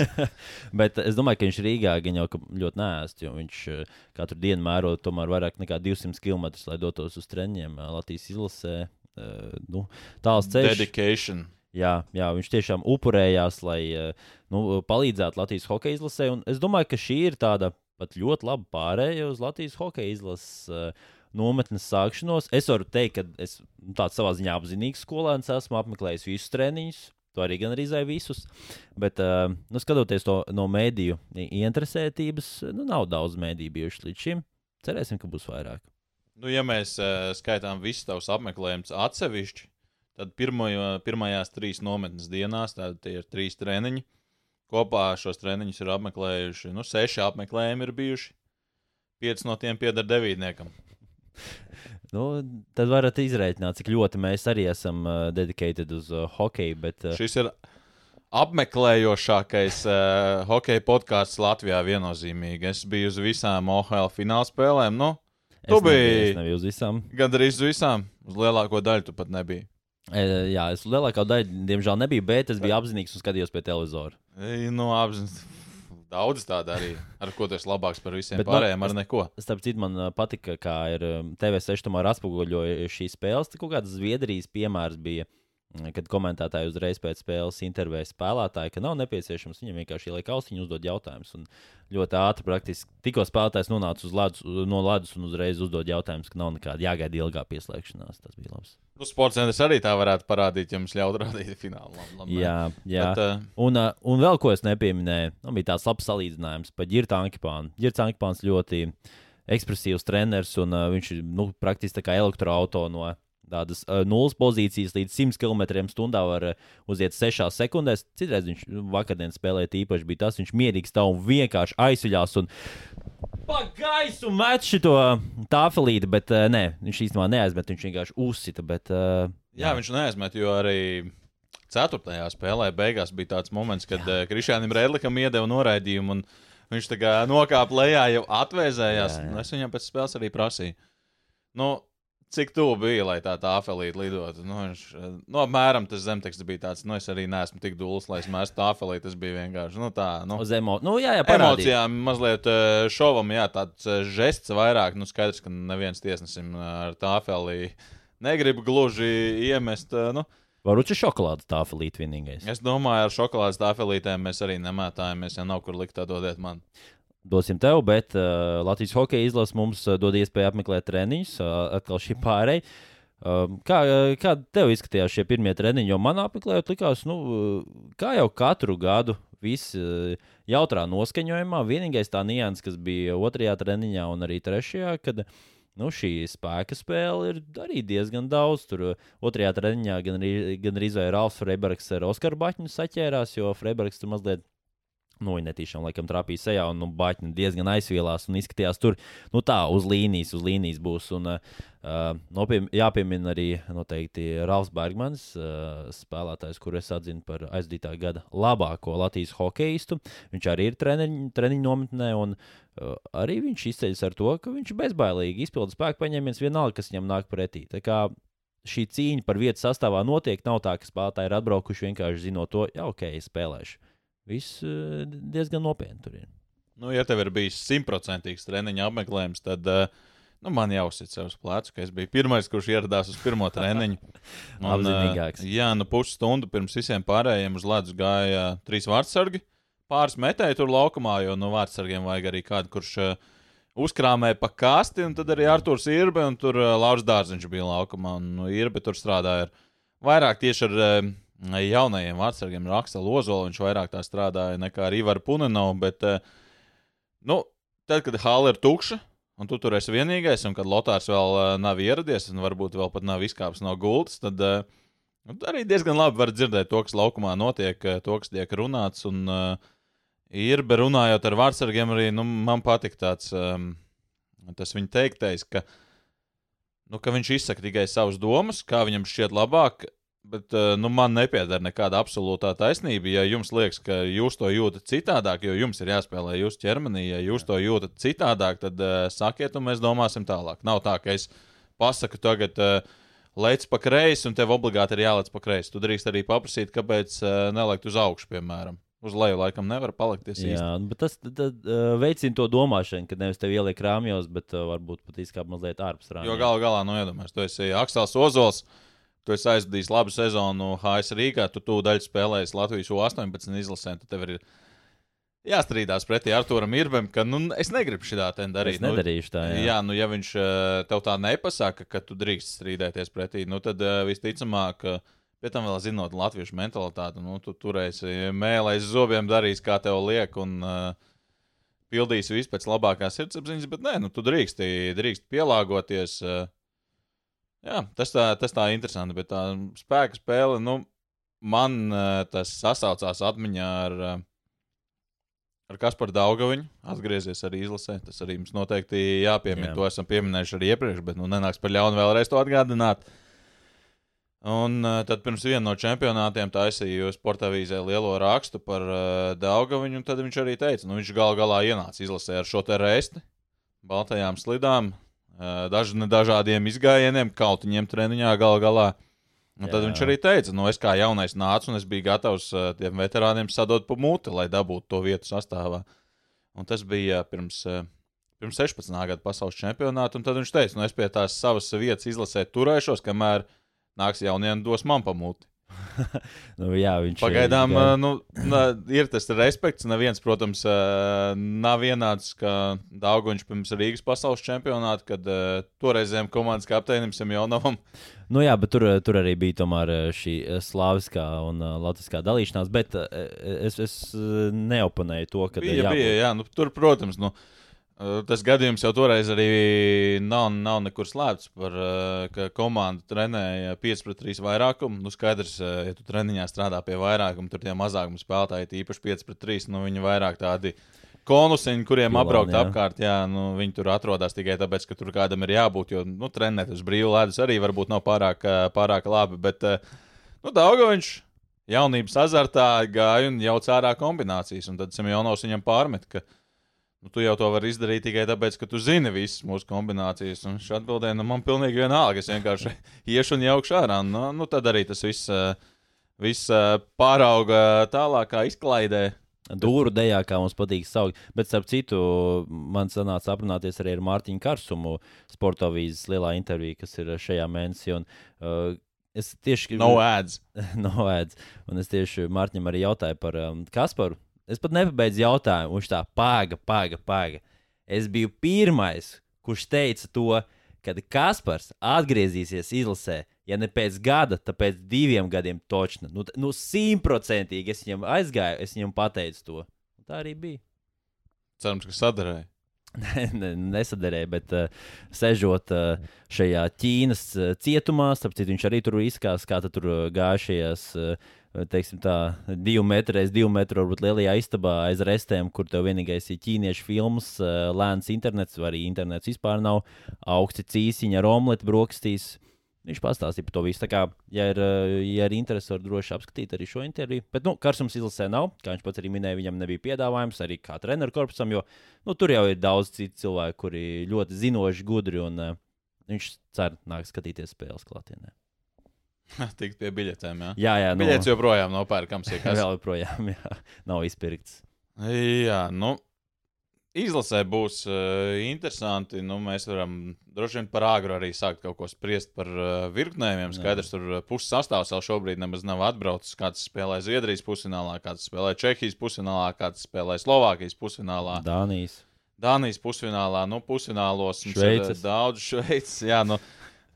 [SPEAKER 1] Bet es domāju, ka viņš Rīgā gan jau ļoti nēst, jo viņš eh, katru dienu mēro tomēr vairāk nekā 200 km, lai dotos uz treniņiem eh, Latvijas izlasē. Eh, Nu, tāls ceļš.
[SPEAKER 2] Dedication.
[SPEAKER 1] Jā, jā, viņš tiešām upurējās, lai nu, palīdzētu Latvijas hokeja izlasē. Un es domāju, ka šī ir tāda pat ļoti laba pārēja uz Latvijas hokeja izlases nometnes sākšanos. Es varu teikt, ka es nu, tāds savā ziņā apzinīgs skolēns esmu apmeklējis visus treniņus. To arī gan arī zināju visus. Bet, uh, nu, skatoties to no mēdīju interesētības, nu, nav daudz mēdīju bijuši līdz šim. Cerēsim, ka būs vairāk.
[SPEAKER 2] Nu, ja mēs uh, skaitām visus tavus apmeklējumus atsevišķi, tad pirmajo, pirmajās trīs nometnes dienās tie ir trīs treniņi. Kopā šos treniņus ir apmeklējuši, nu, seši apmeklējumi ir bijuši. Pieci no tiem pieder devītniekam. <laughs>
[SPEAKER 1] Nu, tad varat izrēķināt, cik ļoti mēs arī esam uh, dedicated uz uh, hokeju. Bet, uh,
[SPEAKER 2] Šis ir apmeklējošākais uh, hokeja podkāsts Latvijā viennozīmīgi. Es biju uz visām OHL fināla spēlēm. Nu,
[SPEAKER 1] es
[SPEAKER 2] tu
[SPEAKER 1] nebiju,
[SPEAKER 2] biji-
[SPEAKER 1] es nebiju uz visām.
[SPEAKER 2] gandrīz uz visām. Uz lielāko daļu tu pat nebija.
[SPEAKER 1] E, jā, es lielākā daļa, diemžēl, nebiju, bet es biju apzinīgs un skatījos pie televizora.
[SPEAKER 2] Ei, Nu, apzināti. Daudz tādu arī, ar ko esi labāks par visiem
[SPEAKER 1] Bet man-
[SPEAKER 2] pārējiem, ar neko.
[SPEAKER 1] Starp citu, man ā, patika, kā ir um, TV6 tomēr atspoguļoja šīs spēles. Tur kaut kāds Zviedrijas piemērs bija, mm, kad komentētāji uzreiz pēc spēles intervēja spēlētāju, ka nav nepieciešams. Viņam vienkārši ieliek austiņu, uzdod jautājumus. Un ļoti ātri, praktiski tikko spēlētājs nonāca uz ledus, no ledus un uzreiz uzdod jautājumus, ka nav nekāda jāgaida ilgā pieslēgšanās. Tas bija labs.
[SPEAKER 2] Nu, sports centrs arī tā varētu parādīt, ja mums ļautu rādīt finālu. Labi, labi,
[SPEAKER 1] Jā, jā.
[SPEAKER 2] Bet, uh,
[SPEAKER 1] Un, uh, un vēl ko es nepieminēju, nu, bija tāds labs salīdzinājums par Girta Ankipānu. Girts Ankipāns ļoti ekspresīvs treneris, un uh, viņš ir nu, praktiski elektroautorāts no tādas uh, nulles pozīcijas līdz 100 km/h var uh, uziet 6 sekundēs. Citreiz viņš nu, vakardienas spēlē īpaši bija tas, viņš mierīgi stāv un vienkārši aizsviļās. Un... Pa gaisu met šo tāfelīti, bet uh, nē, viņš īstenībā neaizmet, viņš vienkārši uzsita. Bet, uh,
[SPEAKER 2] jā, viņš neaizmet, jo arī ceturtajā spēlē beigās bija tāds moments, kad uh, Krišānam Rēdlikam iedeva noraidījumu. un Viņš tā kā nokāpa lejā, jau atvēsējās.
[SPEAKER 1] Jā, jā.
[SPEAKER 2] Es viņam pēc spēles arī prasīju, nu, cik tuvu bija, lai tā tā afelīte lidotu. Nu, viņš, nu, apmēram tas zemteksts bija tāds, nu, es arī neesmu tik dūls, lai es mestu tā afelīti. Tas bija vienkārši nu, tā. Nu,
[SPEAKER 1] uz emo... nu, jā, jā, parādīja.
[SPEAKER 2] Emocijām mazliet eh, šovam, jā, tāds eh, žests vairāk. Nu, skaidrs, ka neviens tiesnesim eh, ar tāfelī negrib gluži iemest. Nu,
[SPEAKER 1] Varbūt šis šokolādes tāfelīte vienīgais.
[SPEAKER 2] es domāju, ar šokolādes tāfelītēm mēs arī nemētājamies, ja nav kur likt tā dodiet man.
[SPEAKER 1] Dosim tev, bet uh, Latvijas hokeja izlase mums uh, dod iespēju apmeklēt treniņus. Uh, atkal šī pārēja. Um, kā, uh, kā tev izskatījās šie pirmie treniņi? Jo man apmeklējot, likās, nu, kā jau katru gadu, viss jautrā noskaņojumā. Vienīgais tā nianses, kas bija otrajā treniņā un arī trešajā, kad nu, šī spēka spēle ir arī diezgan daudz. Tur otrajā treniņā gan gan arī Rāls Freibergs ar Oskaru Baķinu saķērās, jo Freibergs tur mazliet Nu, viņa netīšām laikam trāpīja sejā, un nu, Baķina diezgan aizvielās un izskatījās tur, nu tā, uz līnijas, uz līnijas būs. Un, uh, nopiem, jāpiemina arī noteikti Rāls Bergmans, uh, spēlētājs, kuru es atzinu par aizdītā gada labāko Latvijas hokeistu. Viņš arī ir treniņu, treniņu nometnē, un uh, arī viņš izceļas ar to, ka viņš bezbailīgi izpilda spēku paņēmiens vienalga, kas viņam nāk pretī. Šī cīņa par vietu sastāvā notiek, nav tā, ka spēlētāji ir atbraukuši vienkārši zinot to, ja ok, es spēlēšu viss eh, diezgan nopietni tur ir.
[SPEAKER 2] Nu, ja tev ir bijis simtprocentīgs treniņa apmeklējums, tad uh, nu, man jāuzsit sev uz pleca, ka es biju pirmais, kurš ieradās uz pirmo treniņu. <laughs>
[SPEAKER 1] Un.
[SPEAKER 2] Uh, jā, nu pusstundu pirms visiem pārējiem uz ledus gāja uh, trīs vārdsargi. Pāris metēji tur laukumā, jo no nu, vārdsargiem vajag arī kādu, kurš uh, uzkrāmēja pa kasti, un tad arī Arthurs Irbe un tur uh, Lauris Dārziņš bija laukumā. Un nu, Irbe tur strādāja ar vairāk tieši ar. Uh, jaunajiem vārdsargiem raksta Lozola. Viņš vairāk tā strādāja nekā ar Ivaru Punenovу. Bet, eh, nu, tad, kad hala ir tukša, un tu tur esi vienīgais, un kad Lotārs vēl eh, nav ieradies, un varbūt vēl pat nav izkāpis no gultas, tad uh, arī diezgan labi var dzirdēt to, kas laukumā notiek, to, kas tiek runāts. Un, uh, ir, bet runājot ar vārdsargiem, arī nu, man patīk tāds um, viņa teiktais, ka, nu, ka viņš izsaka tikai savas domas, kā viņam šķiet labāk. Bet uh, nu, man nepieder nekāda absolūtā taisnība. Ja jums liekas, ka jūs to jūtat citādāk, jo jums ir jāspēlē jūsu ķermenī, ja jūs to jūtat citādāk, tad uh, sakiet, un mēs domāsim tālāk. Nav tā, ka es pasaku tagad. Uh, Lec pa kreisi, un tev obligāti ir jālec pa kreisi. Tu drīkst arī paprasīt, kāpēc uh, nelikt uz augšu, piemēram. Uz leju laikam nevar palikt.
[SPEAKER 1] Jā, bet tas tad, uh, veicina to domāšanu, ka nevis tev ieliek rāmjos, bet uh, varbūt pat izkāp mazliet ārpus rāmjiem.
[SPEAKER 2] Jo galu galā, nu, iedomājieties, tu esi Aksels Ozols. Uh, tu esi aizvadījis labu sezonu HS Rīgā, tu tūdaļ spēlējies Latvijas U-18 izlasē, tad tev ir jāstrīdās pretī Arturam Irbam, ka nu, es negribu šādā te darīt.
[SPEAKER 1] Es nedarīšu tā. Jā,
[SPEAKER 2] jā nu, ja viņš eh, tev tā nepasaka, ka tu drīkst strīdēties pretī, nu, tad uh, visticamāk. Pēc tam vēl zinot latviešu mentalitāti, nu, tu turēsi mēlēs zobiem, darīs, kā tev liek, un uh, pildīsi visu pēc labākās sirdsapziņas, bet nē, nu, tu drīksti, drīkst pielāgoties. Uh, Jā, tas tā, tas tā interesanti, bet tā spēka spēle, nu, man tas sasaucās atmiņā ar, ar Kasparu Daugaviņu. Atgriezies arī izlasē. Tas arī mums noteikti jāpiemina. Jā. To esam pieminējuši arī iepriekš, bet nu nenāks par ļaunu vēlreiz to atgādināt. Un tad pirms viena no čempionātiem taisīju sporta avīzē lielo rakstu par uh, Daugaviņu, un tad viņš arī teica, nu viņš gal galā ienāca izlasē ar šo te reisti, baltajām slidām, daž, dažādiem izgājieniem, kautiņiem treniņā gal galā. Un tad Jā. viņš arī teica, nu, es kā jaunais nācu, un es biju gatavs tiem veterāniem sadot pa muti, lai dabūtu to vietu sastāvā. Un tas bija pirms, pirms 16. gada pasaules čempionāta. Tad viņš teica, nu, es pie tās savas vietas izlasē turēšos, kamēr nāks jaunie un dos man pa muti. <laughs>
[SPEAKER 1] nu, jā, viņš
[SPEAKER 2] Pagaidām ir, nu, ir tas respekts. Neviens, protams, nav vienāds kā Dārgoņš pirms Rīgas pasaules čempionāta, kad toreizējiem komandas kapteinim Semjonovam. <laughs>
[SPEAKER 1] Nu jā, bet tur, tur arī bija tomēr šī slāviskā un latviskā dalīšanās, bet es, es neoponēju to, ka.
[SPEAKER 2] Bija, jābūt... bija, jā, nu, tur, protams, nu, uh, Tas gadījums jau toreiz arī nav, nav nekur slēpts par to, ka komanda trenēja 5 pret 3 vairākumu. Nu, skaidrs, ja tu treniņā strādā pie vairākuma, tur tie mazākuma spēlētāji, īpaši 5 pret 3, nu, viņi vairāk tādi konusiņi, kuriem Pilāni, apbraukt jā. apkārt. Jā, nu, viņi tur atrodas tikai tāpēc, ka tur kādam ir jābūt. Jo nu, trenēt uz brīvu ledus arī varbūt nav pārāk, pārāk labi. Bet nu, Daugoviņš jaunības azartā gāja un jau cērā kombinācijas. Un tad Semjonovs viņam pārmet. Ka, Nu, tu jau to vari izdarīt tikai tāpēc, ka tu zini visas mūsu kombinācijas. Un viņš atbildēja, nu, man pilnīgi vienalga. Es vienkārši <laughs> iešu un jaukšu ārā. Nu, nu, tad arī tas viss, eh, viss eh, pārauga tālākā izklaidē.
[SPEAKER 1] Dūru dejā, kā mums patīk saukt. Bet, starp citu, man sanāca aprunāties arī ar Mārtiņu Karsumu, sporta vīzes lielā intervijā, kas ir šajā mēnesī. Un, uh, es tieši.
[SPEAKER 2] No ads. <laughs>
[SPEAKER 1] no ads. Un es tieši Mārtiņam arī jautāju par um, Kasparu. Es pat nepabeidzu jautājumu. Viņš tā pāga, pāga, pāga. Es biju pirmais, kurš teica to, kad Kaspars atgriezīsies izlasē. Ja ne pēc gada, tad pēc diviem gadiem točna. Nu, nu simtprocentīgi es viņam aizgāju, es viņam pateicu to. Un tā arī bija.
[SPEAKER 2] Cerams, ka sadarēja. <laughs>
[SPEAKER 1] ne, ne, nesadarēja, bet uh, sežot uh, šajā Ķīnas uh, cietumā, starp citu, viņš arī tur izskās, kā tur gājušies. Uh, teiksim, tā, divu metru aiz divu metru, varbūt lielajā istabā aiz restēm, kur tev vienīgais ir ķīniešu filmas, lēns internets, vai arī internets vispār nav, augsti cīsiņi ar omletu brokastīs. Viņš pastāstīja par to visu. Tā kā, ja ir, ja ir interesi, var droši apskatīt arī šo interviju. Bet, nu, Karsums izlasē nav, kā viņš pats arī minēja, viņam nebija piedāvājums arī kā treneru korpusam, jo nu, tur jau ir daudz citu cilvēku, kuri ļoti zinoši, gudri, un uh, viņš cer nāk skatīties spēles klātienē. <laughs>
[SPEAKER 2] Tikt pie biļetēm. Jā,
[SPEAKER 1] Jā, jā, nu,
[SPEAKER 2] Biļets joprojām. Ja kas.
[SPEAKER 1] vēl joprojām <laughs> jā, nav izpirkts.
[SPEAKER 2] Jā, nu. Izlasē būs uh, interesanti. Nu, mēs varam droši vien par āgru arī sākt kaut ko spriest par uh, virknējumiem. Skaidrs, tur uh, puses sastāvs vēl šobrīd nemaz nav atbraucis. Kāds spēlē Zviedrijas pusfinālā, kāds spēlē Čehijas pusfinālā, kāds spēlē Slovākijas pusfinālā.
[SPEAKER 1] Dānijas.
[SPEAKER 2] Dānijas pusfinālā, nu, pusfinālos mums ir
[SPEAKER 1] Šveices.
[SPEAKER 2] eh, daudz šveicis. Jā, nu,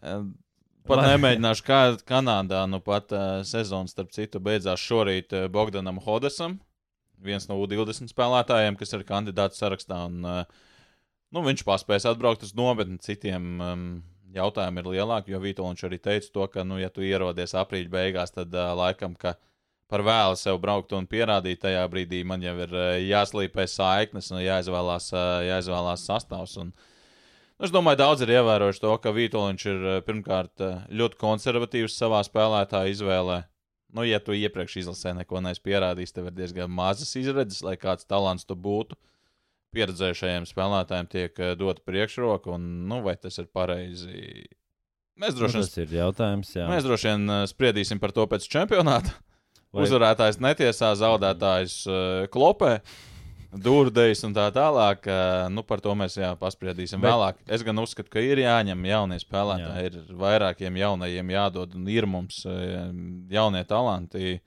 [SPEAKER 2] eh, pat
[SPEAKER 1] Vai-
[SPEAKER 2] nemēģināšu, kā Kanādā, nu, pat uh, sezonas, starp citu, beidzās šorīt uh, Bogdanam Hodesam, viens no U20 spēlētājiem, kas ir kandidāts sarakstā. Un, uh, nu, viņš paspēs atbraukt uz nometni, citiem um, jautājumi ir lielāki, jo Vitoļņš arī teica to, ka, nu, ja tu ierodies aprīļa beigās, tad uh, laikam, ka par vēlu sev braukt un pierādīt tajā brīdī, man jau ir uh, jāslīpē saiknes un jāizvēlās, uh, jāizvēlās sastāvs. Un, nu, es domāju, daudz ir ievērojuši to, ka Vitoļņš ir uh, pirmkārt uh, ļoti konservatīvs savā spēlētāja izvēlē. Nu, ja tu iepriekš izlasē neko neesi pierādījis, tev ir diezgan mazas izredzes, lai kāds talants tu būtu. Pieredzējušajiem spēlētājiem tiek uh, dota priekšroka, un nu, vai tas ir pareizi? Mēs
[SPEAKER 1] Nu,
[SPEAKER 2] droši vien,
[SPEAKER 1] tas ir jautājums. Jā.
[SPEAKER 2] mēs droši vien spriedīsim par to pēc čempionāta.
[SPEAKER 1] Vai-
[SPEAKER 2] Uzvarētājs netiesā, zaudētājs klopē, dūrdējis un tā tālāk. Uh, nu, par to mēs jā, paspriedīsim
[SPEAKER 1] Bet-
[SPEAKER 2] vēlāk. Es gan uzskatu, ka ir jāņem jaunie spēlētāji, jā. ir vairākiem jaunajiem jādod, un ir mums uh, jaunie talanti.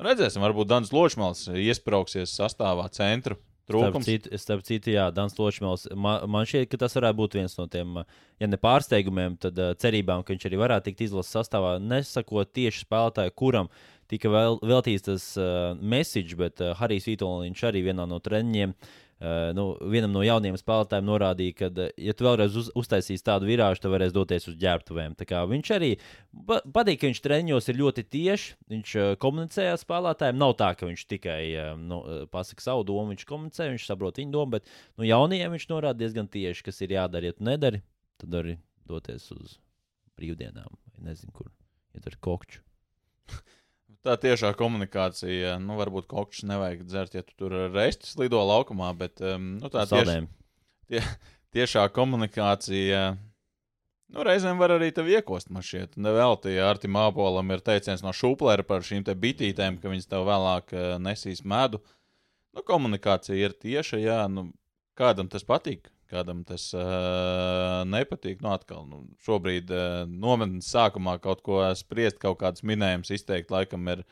[SPEAKER 2] Redzēsim, varbūt Dans Ločmals iesprāgsies sastāvā centru.
[SPEAKER 1] Starp
[SPEAKER 2] Trūkums.
[SPEAKER 1] citu, starp citu, jā, Dans Ločmēls. Man, man šķiet, ka tas varētu būt viens no tiem, uh, ja ne pārsteigumiem, tad uh, cerībām, ka viņš arī varētu tikt izlases sastāvā. Nesakot tieši spēlētāju, kuram tika vēl, veltīts tas uh, message, bet uh, Harijs Vitoļņš arī vienā no treniņiem. Uh, nu, vienam no jauniem spēlētājiem norādīja, ka, uh, ja tu vēlreiz uz, uztaisīsi tādu virāžu, tad varēs doties uz ģērbtuvēm. Viņš arī pa- patīk, ka viņš treniņos ir ļoti tieši. Viņš uh, komunicē ar spēlētājiem. Nav tā, ka viņš tikai nu, pasaka savu domu, viņš komunicē, viņš saprot viņu domu, bet nu, jaunajiem viņš norāda diezgan tieši, kas ir jādara. Ja tu nedari, tad arī doties uz brīvdienām vai nezinu, kur. Ja tur ir kokču. <laughs>
[SPEAKER 2] Tā tiešā komunikācija, nu, varbūt kas nevajag dzert, ja tu tur reizes lido laukumā, bet um, nu, tā tieši,
[SPEAKER 1] Saldēm.
[SPEAKER 2] tiešā komunikācija. Nu, reizēm var arī tev iekost mašīnu. Nevelti, ja Artim Māpolam ir teiciens no šūplēra par šīm te bitītēm, ka viņas tev vēlāk eh, nesīs medu. Nu, komunikācija ir tieša, jā, nu, kādam tas patīk, kādam tas uh, nepatīk. Nu, atkal, nu, šobrīd uh, nometnes sākumā kaut ko spriest, kaut kādus minējumus izteikt, laikam ir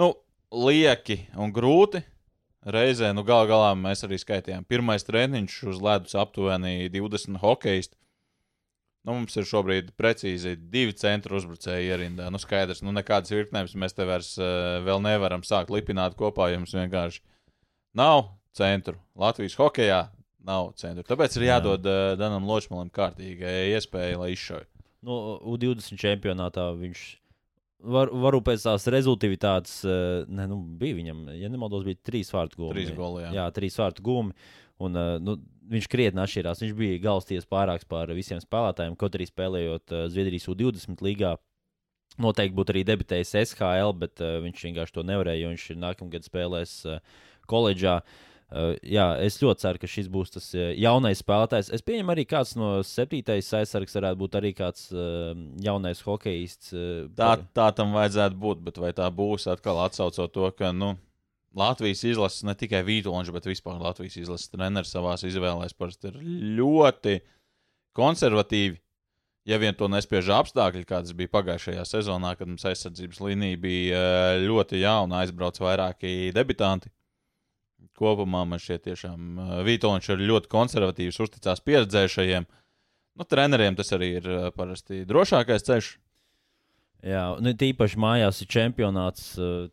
[SPEAKER 2] nu, lieki un grūti. Reizē, nu, gal galā mēs arī skaitījām. Pirmais treniņš uz ledus aptuveni 20 hokeistu. Nu, mums ir šobrīd precīzi divi centra uzbrucēji ierindā. Nu, skaidrs, nu, nekādas virknēs mēs te vairs uh, vēl nevaram sākt lipināt kopā, jo mums vienkārši nav centru. Latvijas hokeja nav centru. Tāpēc ir
[SPEAKER 1] Jā.
[SPEAKER 2] jādod uh, Danam Ločmalam kārtīga iespēja, lai izšauj.
[SPEAKER 1] Nu, U20 čempionātā viņš var, varu pēc tās rezultātivitātes, eh, ne, nu, bija viņam, ja nemaldos, bija trīs vārtu gūmi.
[SPEAKER 2] Trīs goli, jā.
[SPEAKER 1] jā, trīs vārtu gūmi. Un, eh, nu, viņš krietni atšķirās. Viņš bija galsties pārāks par visiem spēlētājiem, kaut arī spēlējot Zviedrijas U20 līgā. Noteikti būtu arī debitējis SHL, bet uh, viņš vienkārši to nevarēja, jo viņš nākamgad spēlēs uh, koledžā. Uh, jā, es ļoti ceru, ka šis būs tas uh, jaunais spēlētājs. Es pieņemu, arī kāds no septītais aizsargs varētu būt arī kāds uh, jaunais hokejists. Uh,
[SPEAKER 2] Tā, tā tam vajadzētu būt, bet vai tā būs atkal atsaucot to, ka nu, Latvijas izlases ne tikai Vītoļņš, bet vispār Latvijas izlases treneris savā izvēlēs parasti ir ļoti konservatīvi. Ja vien to nespiež apstākļi, kādas bija pagājušajā sezonā, kad mums aizsardzības līnija bija ļoti jauna, aizbrauc vairāki debitanti. Kopumā man šķiet, tiešām Vītoļņš ir ļoti konservatīvs, uzticās pieredzējušajiem. Nu, treneriem tas arī ir parasti drošākais ceļš.
[SPEAKER 1] Jā, nu, tīpaši mājās ir čempionāts.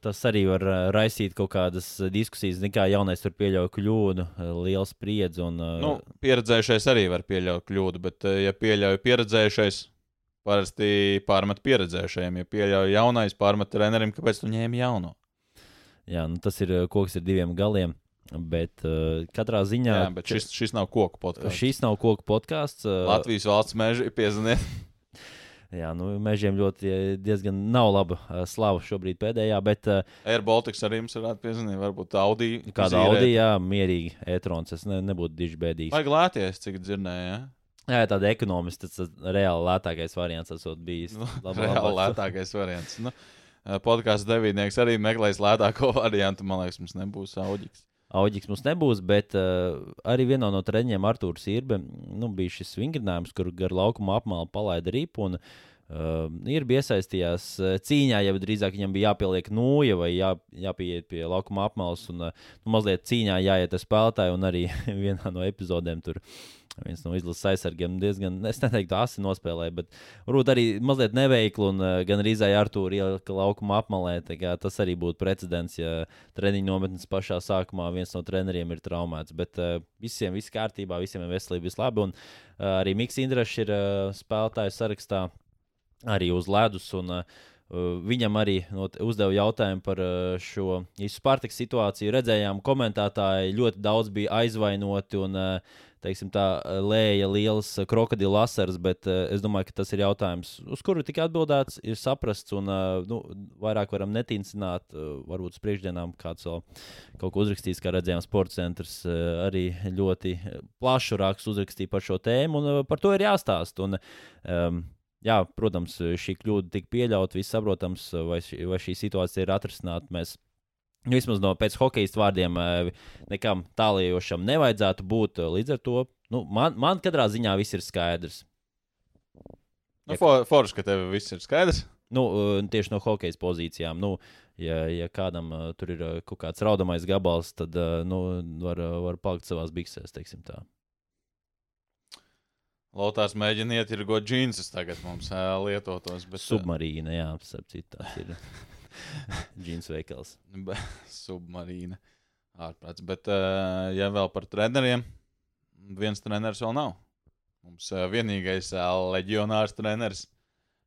[SPEAKER 1] Tas arī var raisīt kaut kādas diskusijas. Nekā jaunais tur pieļauj kļūdu, liels spriedzi. Un,
[SPEAKER 2] Nu, pieredzējušais arī var pieļaut kļūdu, bet, ja pieļauj pieredzējušais, parasti pārmet pieredzējušajiem. Ja pieļauj jaunais, pārmet trenerim, kāpēc tu ņēmi jauno.
[SPEAKER 1] Jā, nu, tas ir koks ar diviem galiem. Bet uh, katrā ziņā
[SPEAKER 2] Jā, bet šis, šis nav koku podkāsts.
[SPEAKER 1] šis nav koku podkāsts. Uh,
[SPEAKER 2] Latvijas valsts meža piezvanīt. <laughs>
[SPEAKER 1] Jā, nu, mežiem ļoti diezgan nav laba uh, slava šobrīd pēdējā, bet uh,
[SPEAKER 2] Air Baltics arī mums varētu piezvanīt. Varbūt Audi.
[SPEAKER 1] kāda. Audi, jā, mierīgi e-trons, es ne, nebūtu diži bēdīgs.
[SPEAKER 2] Vajag lēties, cik dzirdēju. Ja?
[SPEAKER 1] Jā, tāda ekonomiska, tas reāli lētākais variants esot bijis. <laughs>
[SPEAKER 2] Nu,
[SPEAKER 1] Laba-
[SPEAKER 2] Reāli
[SPEAKER 1] labāks.
[SPEAKER 2] lētākais variants. Nu, Podkāstu devīnieks arī meklēs lētāko <laughs> variantu. Man liekas, mums nebūs auģis.
[SPEAKER 1] Auģis mums nebūs, bet uh, arī vienā no treniņiem Arthurs Irbe nu, bija šis vingrinājums, kur gar laukuma apmālu palaida ripu. Un, uh, ir iesaistījās uh, cīņā, jau drīzāk viņam bija jāpieliek nūja vai jā, jāpieiet pie laukuma apmales un uh, nu, mazliet cīņā jāiet ar spēlētāju. Un arī <laughs> vienā no epizodēm tur viens no izlases aizsargiem diezgan, es neteiktu, asi nospēlēja, bet varbūt arī mazliet neveikli un uh, gan arī Arthurs ielika laukuma apmalē. Tas arī būtu precedents, ja treniņu nometnes pašā sākumā viens no treneriem ir traumēts. Bet uh, visiem viss kārtībā, visiem ir veselība, viss labi. Un uh, arī Mikls Indrašs ir uh, spēlētāju sarakstā arī uz ledus. Un, uh, Viņam arī not, uzdeva jautājumu par uh, šo īstu Spartaku situāciju. Redzējām, komentētāji ļoti daudz bija aizvainoti un uh, teiksim, tā, lēja liels krokodilu asaras, bet uh, es domāju, ka tas ir jautājums, uz kuru tika atbildēts, ir saprasts un uh, nu, vairāk varam netīcināt. Uh, varbūt uz priekšdienām kāds vēl kaut ko uzrakstīs, kā redzējām, sports centrs uh, arī ļoti plašu rakstu uzrakstīja par šo tēmu, un uh, par to ir jāstāst. Un, um, Jā, protams, šī kļūda tika pieļauta. Viss saprotams, vai šī, vai šī situācija ir atrisināta. Mēs vismaz no pēc hokeja vārdiem eh, nekam tālējošam nevajadzētu būt. Līdz ar to nu, man, man katrā ziņā viss ir skaidrs.
[SPEAKER 2] Nu, for, forši, ka tev viss ir skaidrs.
[SPEAKER 1] Nu, eh, tieši no hokeja pozīcijām. Nu, ja, ja kādam tur ir kaut kāds raudamais gabals, tad nu, var, var palikt savās biksēs, teiksim tā.
[SPEAKER 2] Lotārs mēģina ietirgot džinsus tagad mums ā, lietotos. Bet, ā,
[SPEAKER 1] Submarīna, jā, tas ir <laughs> džins veikals.
[SPEAKER 2] Be- Submarīna. Ārprāts. Bet, uh, ja vēl par treneriem, viens treneris vēl nav. Mums uh, vienīgais uh, leģionārs treneris,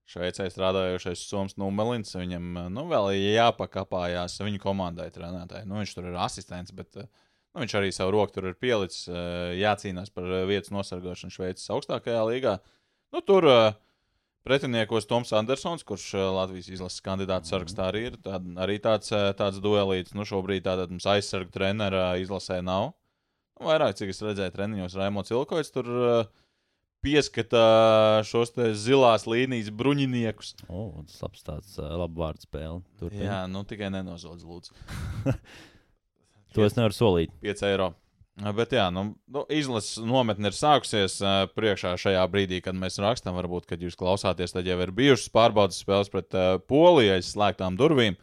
[SPEAKER 2] Šveicē strādājošais Soms Numelins, viņam uh, nu, vēl jāpakāpājās viņa komandai trenētāji. Nu, viņš tur ir asistents, bet uh, nu, viņš arī savu roku tur ir pielicis, uh, jācīnās par uh, vietas nosargāšanu Šveices augstākajā līgā. Nu, tur uh, pretiniekos Toms Andersons, kurš Latvijas izlases kandidāts sarakstā arī ir. Tād, arī tāds, tāds duelīts. Nu, šobrīd tātad mums aizsargu trenera izlasē nav. Nu, vairāk, cik es redzēju, treniņos Raimons Ilkoits tur pieskata šos zilās līnijas bruņiniekus.
[SPEAKER 1] O, tas labs tāds uh, labs vārds spēle. Turpin.
[SPEAKER 2] Jā, nu tikai nenozodz, lūdzu. <laughs>
[SPEAKER 1] To es nevaru solīt.
[SPEAKER 2] 5 eiro. Uh, Bet, jā, nu, nu, izlases nometne ir sākusies uh, priekšā šajā brīdī, kad mēs rakstām. Varbūt, kad jūs klausāties, tad jau ir bijušas pārbaudas spēles pret uh, Poliju aiz slēgtām durvīm.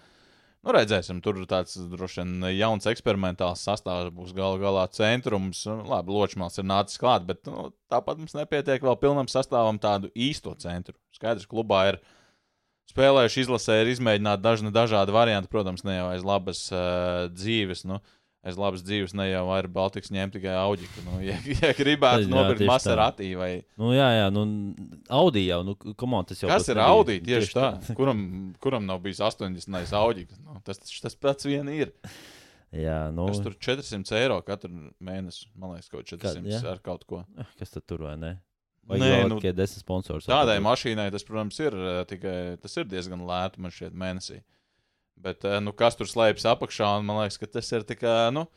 [SPEAKER 2] Nu, redzēsim, tur tāds droši vien jauns eksperimentāls sastāvs būs gala galā centrums. Labi, Ločmāls ir nācis klāt, bet nu, tāpat mums nepietiek vēl pilnam sastāvam tādu īsto centru. Skaidrs, klubā ir spēlējuši izlasē, ir izmēģināti dažni dažādi varianti. Protams, ne jau aiz labas uh, dzīves. Nu, aiz labas dzīves ne jau ir Baltiks ņemt tikai auģi. Nu, <laughs> ja, ja gribētu nopirkt
[SPEAKER 1] tieši tā.
[SPEAKER 2] Maserati vai
[SPEAKER 1] Nu, jā, jā, nu, Audi jau, nu, komand, tas jau
[SPEAKER 2] Kas
[SPEAKER 1] tas
[SPEAKER 2] ir. Audi? Tieši tā. <laughs> Kuram, kuram nav bijis 80 auģi? Nu, tas, tas pats vien ir.
[SPEAKER 1] Jā, nu,
[SPEAKER 2] Tas tur 400 eiro katru mēnesi. Man liekas, kaut 400
[SPEAKER 1] jā.
[SPEAKER 2] ar kaut ko.
[SPEAKER 1] kas tad tur vai ne? Vai
[SPEAKER 2] Nē,
[SPEAKER 1] vēl
[SPEAKER 2] nu,
[SPEAKER 1] tikai desmit sponsors?
[SPEAKER 2] Tādai mašīnai tas, protams, ir eh, tikai tas ir diezgan lēti man šķiet mēnesī. Bet, eh, nu, kas tur slēpjas apakšā, un man liekas, ka tas ir tikai, nu,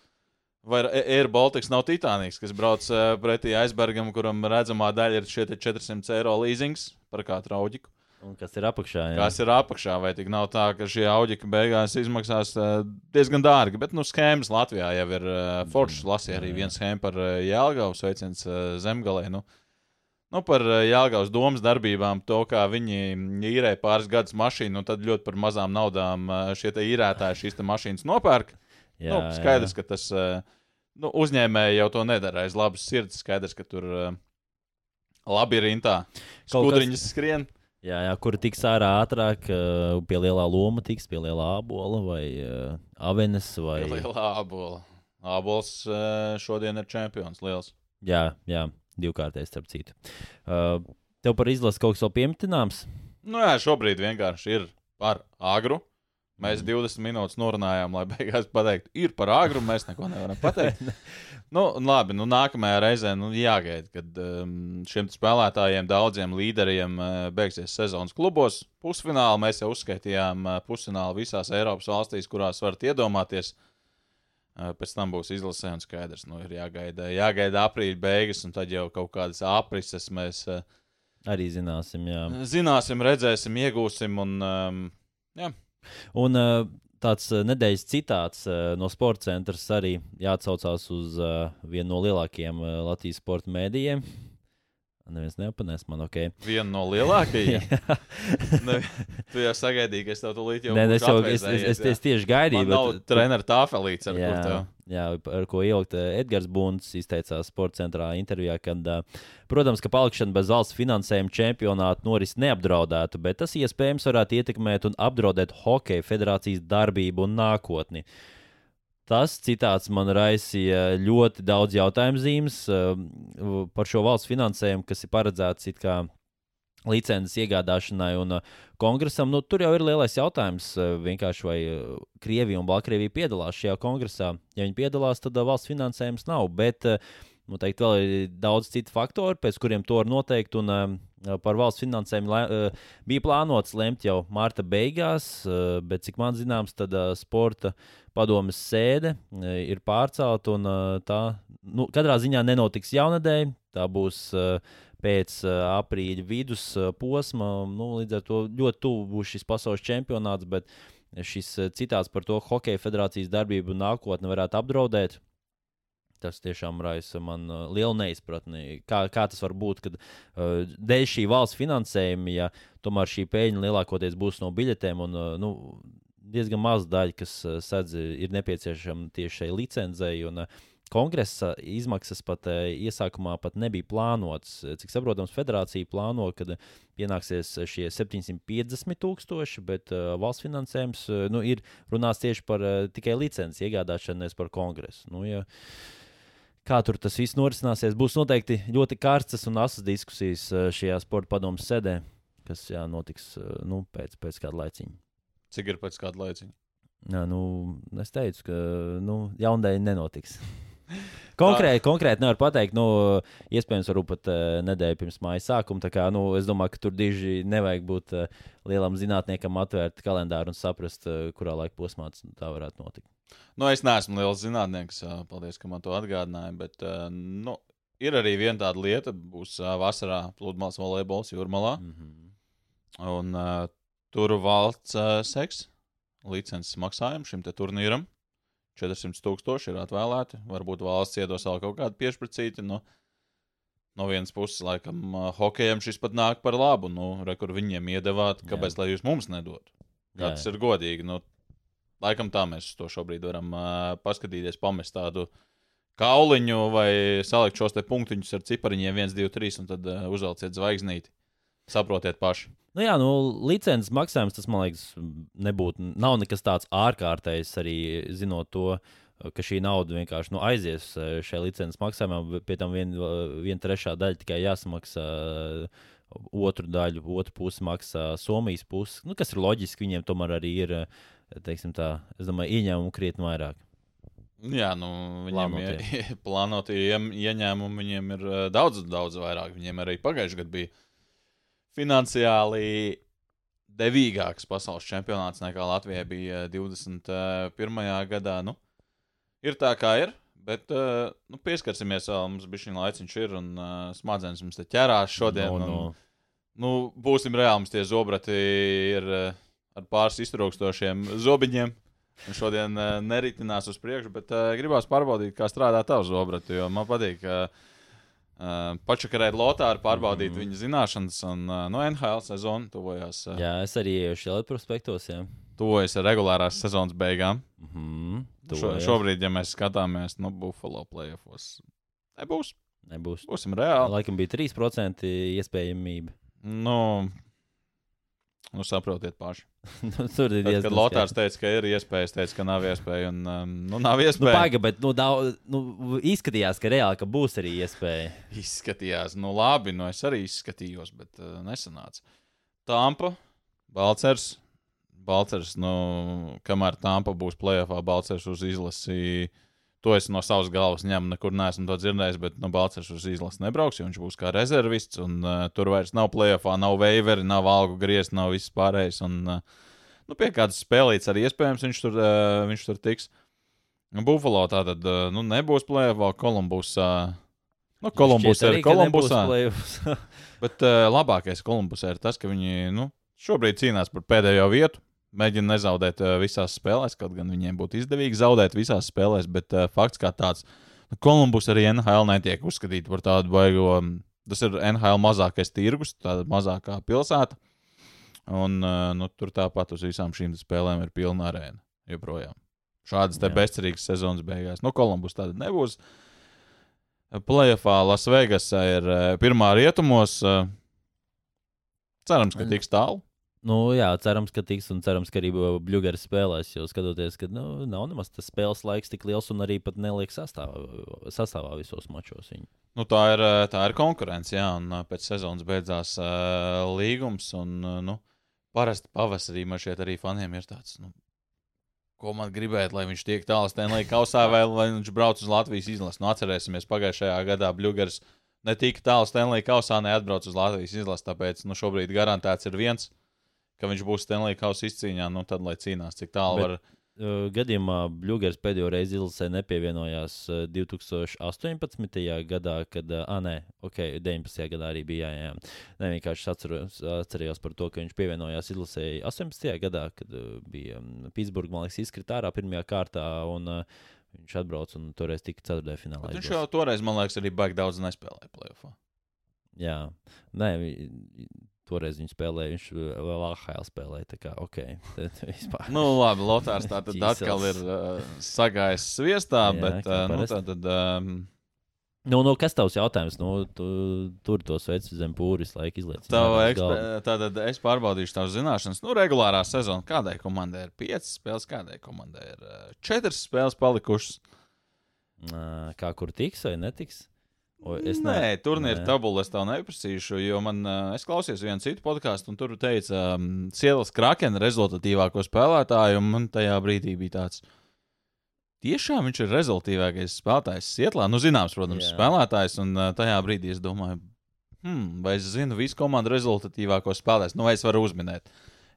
[SPEAKER 2] vai Air Baltics nav Titaniks, kas brauc eh, pretī aizbergam, kuram redzamā daļa ir šie te 400 eiro leasings par katru auģiku.
[SPEAKER 1] Un kas ir apakšā? Jā.
[SPEAKER 2] Kas ir apakšā, vai tik nav tā, ka šie auģi beigās izmaksās uh, diezgan dārgi. Bet, nu, schēmas Latvijā jau ir uh, foršas. Lasīja arī viena schēma par uh, Jālgavas veiciens uh, zemgalē. Nu, nu, par uh, Jālgavas domas darbībām, to, kā viņi īrē pāris gadus mašīnu, un tad ļoti par mazām naudām uh, šie īrētāji šīs mašīnas nopērk.
[SPEAKER 1] jā,
[SPEAKER 2] nu, skaidrs, ka tas uh, nu, uzņēmēji jau to nedara aiz labas sirds. Skaidrs, ka tur labi ir rintā.
[SPEAKER 1] Kaut kas-
[SPEAKER 2] Skudriņas skrien.
[SPEAKER 1] Jā, jā, kur tiks ārā ātrāk, pie lielā loma tiks, pie lielā abola vai avenes. Vai...
[SPEAKER 2] Liela abola. Abols eh, šodien ir čempions. Liels.
[SPEAKER 1] Jā, jā, divkārtais starp citu. Uh, Tev par izlasi kaut kas vēl piemitināms?
[SPEAKER 2] Nu, jā, šobrīd vienkārši ir par agru. Mēs 20 minūtes norunājām, lai <laughs> beigās pateiktu, ir par agru. Mēs neko nevaram pateikt. <laughs> nu, labi, nu, nākamajā reizē nu, jāgaida, kad um, šiem spēlētājiem, daudziem līderiem uh, beigsies sezonas klubos. Pusfinālā mēs jau uzskaitījām uh, pusfinālu visās Eiropas valstīs, kurās varat iedomāties. Uh, pēc tam būs izlasē un skaidrs, nu, ir jāgaida, jāgaida aprīļa beigas, un tad jau kaut kādas aprises mēs uh,
[SPEAKER 1] Arī zināsim, jā.
[SPEAKER 2] zināsim, redzēsim, iegūsim. Un, um, jā.
[SPEAKER 1] Un uh, tāds nedēļas citāts no sporta centra arī jāatsaucās uz vienu no lielākajiem Latvijas sporta mēdījiem. Neviens neapanēs man, ok.
[SPEAKER 2] Viena no lielākajām. <laughs> ne, tu jau sagaidīji, ka es tev tūlīt jau
[SPEAKER 1] Nē, es,
[SPEAKER 2] būšu
[SPEAKER 1] jau, es, es, es, es tieši gaidīju.
[SPEAKER 2] Man nav
[SPEAKER 1] bet-
[SPEAKER 2] treneru tāfelīts, ar
[SPEAKER 1] Jā, jā, ar ko ielikt eh, Edgars Bunds izteicās sporta centrā intervijā, kad, eh, protams, ka palikšana bez valsts finansējuma čempionāta noris neapdraudētu, bet tas iespējams varētu ietekmēt un apdraudēt Hokeja federācijas darbību un nākotni. Tas citāts man raisīja ļoti daudz jautājumu zīmes eh, par šo valsts finansējumu, kas ir paredzēts licences iegādāšanai un uh, kongresam. Nu, tur jau ir lielais jautājums, uh, vienkārši vai uh, Krievija un Baltkrievija piedalās šajā kongresā. Ja viņi piedalās, tad valsts finansējums nav. Bet, nu, teikt, vēl ir daudz citu faktoru, pēc kuriem to var noteikt. Un, um, Par valsts finansējumu bija plānots lemt jau marta beigās, bet, cik man zināms, tad sporta padomes sēde ir pārcelta. un, Tā nu, katrā ziņā nenotiks jaunadēļ. Tā būs pēc aprīļa vidus posma. Nu, līdz ar to ļoti tuvu būs šis pasaules čempionāts, bet šis citāts par to, ka Hokeja federācijas darbību nākotnē varētu apdraudēt. Tas tiešām raisa man uh, lielu neizpratni. Kā, kā tas var būt, kad uh, dēļ šī valsts finansējuma, ja tomēr šī peļņa lielākoties būs no biļetēm, un uh, nu, diezgan maza daļa, kas uh, sedz, ir nepieciešama tieši šai licencei. Un, uh, Kongresa izmaksas pat uh, iesākumā pat nebija plānotas. Cik saprotams, federācija plāno, ka pienāksies šie 750 tūkstoši, bet uh, valsts finansējums uh, nu, ir runāts tieši par uh, tikai licences iegādāšanu, nevis par kongresu. Nu, ja, kā tur tas viss norisināsies, būs noteikti ļoti karstas un asas diskusijas uh, šajā sporta padomus sēdē, kas jā, notiks uh, nu, pēc, pēc kāda laiciņa.
[SPEAKER 2] Cik ir pēc kāda laiciņa?
[SPEAKER 1] Jā, nu, es teicu, ka nu, jaundēļ nenotiks. <laughs> Konkrēti, konkrēti nevar pateikt, nu, iespējams, varbūt pat uh, nedēļa pirms mājas sākuma. Kā, nu, es domāju, ka tur diži nevajag būt uh, lielam zinātniekam, atvērt kalendāru un saprast, uh, kurā laika posmā tā varētu notikt.
[SPEAKER 2] Nu, es neesmu liels zinātnieks, paldies, ka man to atgādināja. Bet nu, ir arī viena tāda lieta, būs vasarā pludmales volejbols jūrmalā.
[SPEAKER 1] Mm -hmm.
[SPEAKER 2] Un uh, tur valsts uh, seks licences maksājumu šim turnīram. 400 tūkstoši ir atvēlēti. Varbūt valsts iedos vēl kaut kādu piešpricīti. Nu, no vienas puses, laikam, hokejam šis pat nāk par labu. Nu, re, kur viņiem iedevāt, kāpēc lai jūs mums nedod? Kā
[SPEAKER 1] Jā,
[SPEAKER 2] tas
[SPEAKER 1] jā.
[SPEAKER 2] ir godīgi? Nu, laikam tā mēs to šobrīd varam uh, paskatīties, pamest tādu kauliņu vai salikt šos te punktiņus ar cipariņiem 1, 2, 3 un tad uh, uzvelciet zvaigznīti. Saprotiet paši.
[SPEAKER 1] Nu, jā, nu, licences maksājums, tas man liekas, nebūtu. Nav nekas tāds ārkārtējs, arī zinot to, ka šī nauda vienkārši nu, aizies eh, šai licences maksājumam. Pie tam viena vien trešā daļa tikai jāsamaksā. Otru daļu, otru pusi maksā Somijas pusi. Nu, kas ir loģiski, viņiem tomēr arī ir, eh, teiksim tā, es domāju, ieņēmumu krietni vairāk.
[SPEAKER 2] Jā, nu, viņiem ir <laughs> plānotie ieņēmumi, viņiem ir eh, daudz, daudz vairāk. Viņiem arī pagājušajā gadā bija finansiāli devīgāks pasaules čempionāts nekā Latvijai bija 21. gadā. Nu, ir tā, kā ir. Bet uh, nu, pieskarsimies vēl, mums bija šī laiciņš, ir un uh, smadzenes mums te ķerās šodien.
[SPEAKER 1] No,
[SPEAKER 2] un,
[SPEAKER 1] no.
[SPEAKER 2] Nu, būsim reāli, mums tie zobrati ir uh, ar pāris iztrūkstošiem zobiņiem. Un šodien uh, neritinās uz priekšu, bet uh, gribās pārbaudīt, kā strādā tavs zobrats. Jo man patīk uh, uh, pačakarēt Lotāru, pārbaudīt mm. viņa zināšanas. Un uh, no NHL sezona tuvojās. Uh,
[SPEAKER 1] Jā, es arī ieju šajā prospektos. Jā.
[SPEAKER 2] tuvojas regulārās sezonas beigām.
[SPEAKER 1] Mhm,
[SPEAKER 2] Šo,
[SPEAKER 1] tuvojas.
[SPEAKER 2] šobrīd, ja mēs skatāmies no Buffalo playoffs, nebūs.
[SPEAKER 1] Nebūs.
[SPEAKER 2] Būsim reāli.
[SPEAKER 1] Laikam bija 3% iespējamība.
[SPEAKER 2] Nu, Nu, saprotiet paši. <laughs>
[SPEAKER 1] Nu, Tur ir diezgan
[SPEAKER 2] kad Lotārs teica, ka ir iespējas, teica, ka nav iespēja. Un, um, nu, nav
[SPEAKER 1] Nu,
[SPEAKER 2] iespēja.
[SPEAKER 1] paga, bet nu, daudz, nu, izskatījās, ka reāli ka būs arī iespēja.
[SPEAKER 2] Izskatījās, nu labi, nu es arī izskatījos, bet uh, nesanāca. Tampa, Balcers. Balcers, nu, kamēr Tampa būs plēsoņā, Balcers uz izlasi. To es no savas galvas ņemu, nekur neesmu to dzirdējis, bet nu, Balcers uz izlasi nebrauks, jo viņš būs kā rezervists. Un, uh, tur vairs nav plēsoņā, nav veiveri, nav algu griezt, nav viss pārējais. Un, uh, nu, pie kādas spēlītas arī iespējams viņš tur, uh, viņš tur tiks. Buffalo tātad uh, nu, nebūs plēsoņā, Kolumbus. Uh, Nu, Kolumbus
[SPEAKER 1] Šķiet
[SPEAKER 2] ir Kolumbusā. <laughs> Bet uh, labākais Kolumbusā ir tas, ka viņi nu, šobrīd cīnās par pēdējo vietu. Mēģina nezaudēt uh, visās spēlēs, kaut gan viņiem būtu izdevīgi zaudēt visās spēlēs. Bet uh, fakts kā tāds, nu, Kolumbus arī NHL netiek uzskatīta par tādu baigo. um, Tas ir NHL mazākais tirgus, tāda mazākā pilsēta. Un uh, nu, tur tāpat uz visām šīm spēlēm ir pilna arēna. Joprojām. Šādas te bezcerīgas sezonas beigās. Nu, Kolumbus tāda nebūs. Playoffā Lasvegas ir eh, pirmā rietumos. eh, Cerams, ka tiks tālu.
[SPEAKER 1] Nu, jā, cerams, ka tiks un cerams, ka arī Bluegrass spēlēs. Jo skatoties, ka nu, nav nemaz tas spēles laiks tik liels un arī pat neliek sastāvā, sastāvā visos mačos. Viņu.
[SPEAKER 2] Nu, tā, ir, tā ir konkurence, jā, un pēc sezonas beidzās uh, līgums. Un, uh, nu, parasti pavasarī man šeit arī faniem ir tāds. Nu, Ko man gribētu, lai viņš tiek tālu Stanley kausā, vai lai viņš brauc uz Latvijas izlasi. Nu, atcerēsimies, pagājušajā gadā Bluegrass ne tik tālu Stanley kausā, neatbrauc uz Latvijas izlasi. Tāpēc nu, šobrīd garantēts ir viens, ka viņš būs Stanley kausa izcīņā. Nu, tad, lai cīnās, cik tālu
[SPEAKER 1] Bet-
[SPEAKER 2] var.
[SPEAKER 1] Uh, Gadījumā Bluegrass pēdējo reizi izlasē nepievienojās uh, 2018. gadā, kad, uh, ah, nē, ok, 19. gadā arī bija. Jā, jā. Nē, vienkārši atceros, atcerējos par to, ka viņš pievienojās izlasēji 18. gadā, kad uh, bija um, Pitsburgā, man liekas, izkrita ārā pirmajā kārtā. Un, uh, Viņš atbrauca un toreiz tika ceturtajā finālā.
[SPEAKER 2] Bet viņš jau toreiz, man liekas, arī baigi daudz nespēlēja playoffā.
[SPEAKER 1] Jā, nē, toreiz viņš spēlēja, viņš uh, vēl AHL spēlēja. Tā kā, ok, <laughs> tad vispār.
[SPEAKER 2] Nu, labi, Lotārs tā tad <laughs> atkal ir uh, sagājis sviestā,
[SPEAKER 1] Jā,
[SPEAKER 2] bet uh, nu, tā tad. Um,
[SPEAKER 1] Nu, nu, kas tavs jautājums? Nu, tu, tur to sveicu zem pūris, laika
[SPEAKER 2] ekspe- Tātad es pārbaudīšu tavas zināšanas. Nu, regulārā sezona. Kādai komandai ir 5 spēles, kādai komandai ir 4 spēles palikušas?
[SPEAKER 1] Kā kur tiks vai netiks? Es
[SPEAKER 2] Nē,
[SPEAKER 1] ne-
[SPEAKER 2] turnīra
[SPEAKER 1] nē.
[SPEAKER 2] tabula es tev neprasīšu, jo man, uh, es klausījos vienu citu podkāstu, un tur teica, um, Sielas Krakena rezultatīvāko spēlētāju, un man tajā brīdī bija tāds. Tiešām viņš ir rezultātīvākais spēlētājs Sietlā. Nu, zināms, protams,
[SPEAKER 1] Jā.
[SPEAKER 2] spēlētājs, un uh, tajā brīdī es domāju, hmm, vai es zinu visu komandu rezultatīvāko spēlētāju, nu, vai es varu uzminēt.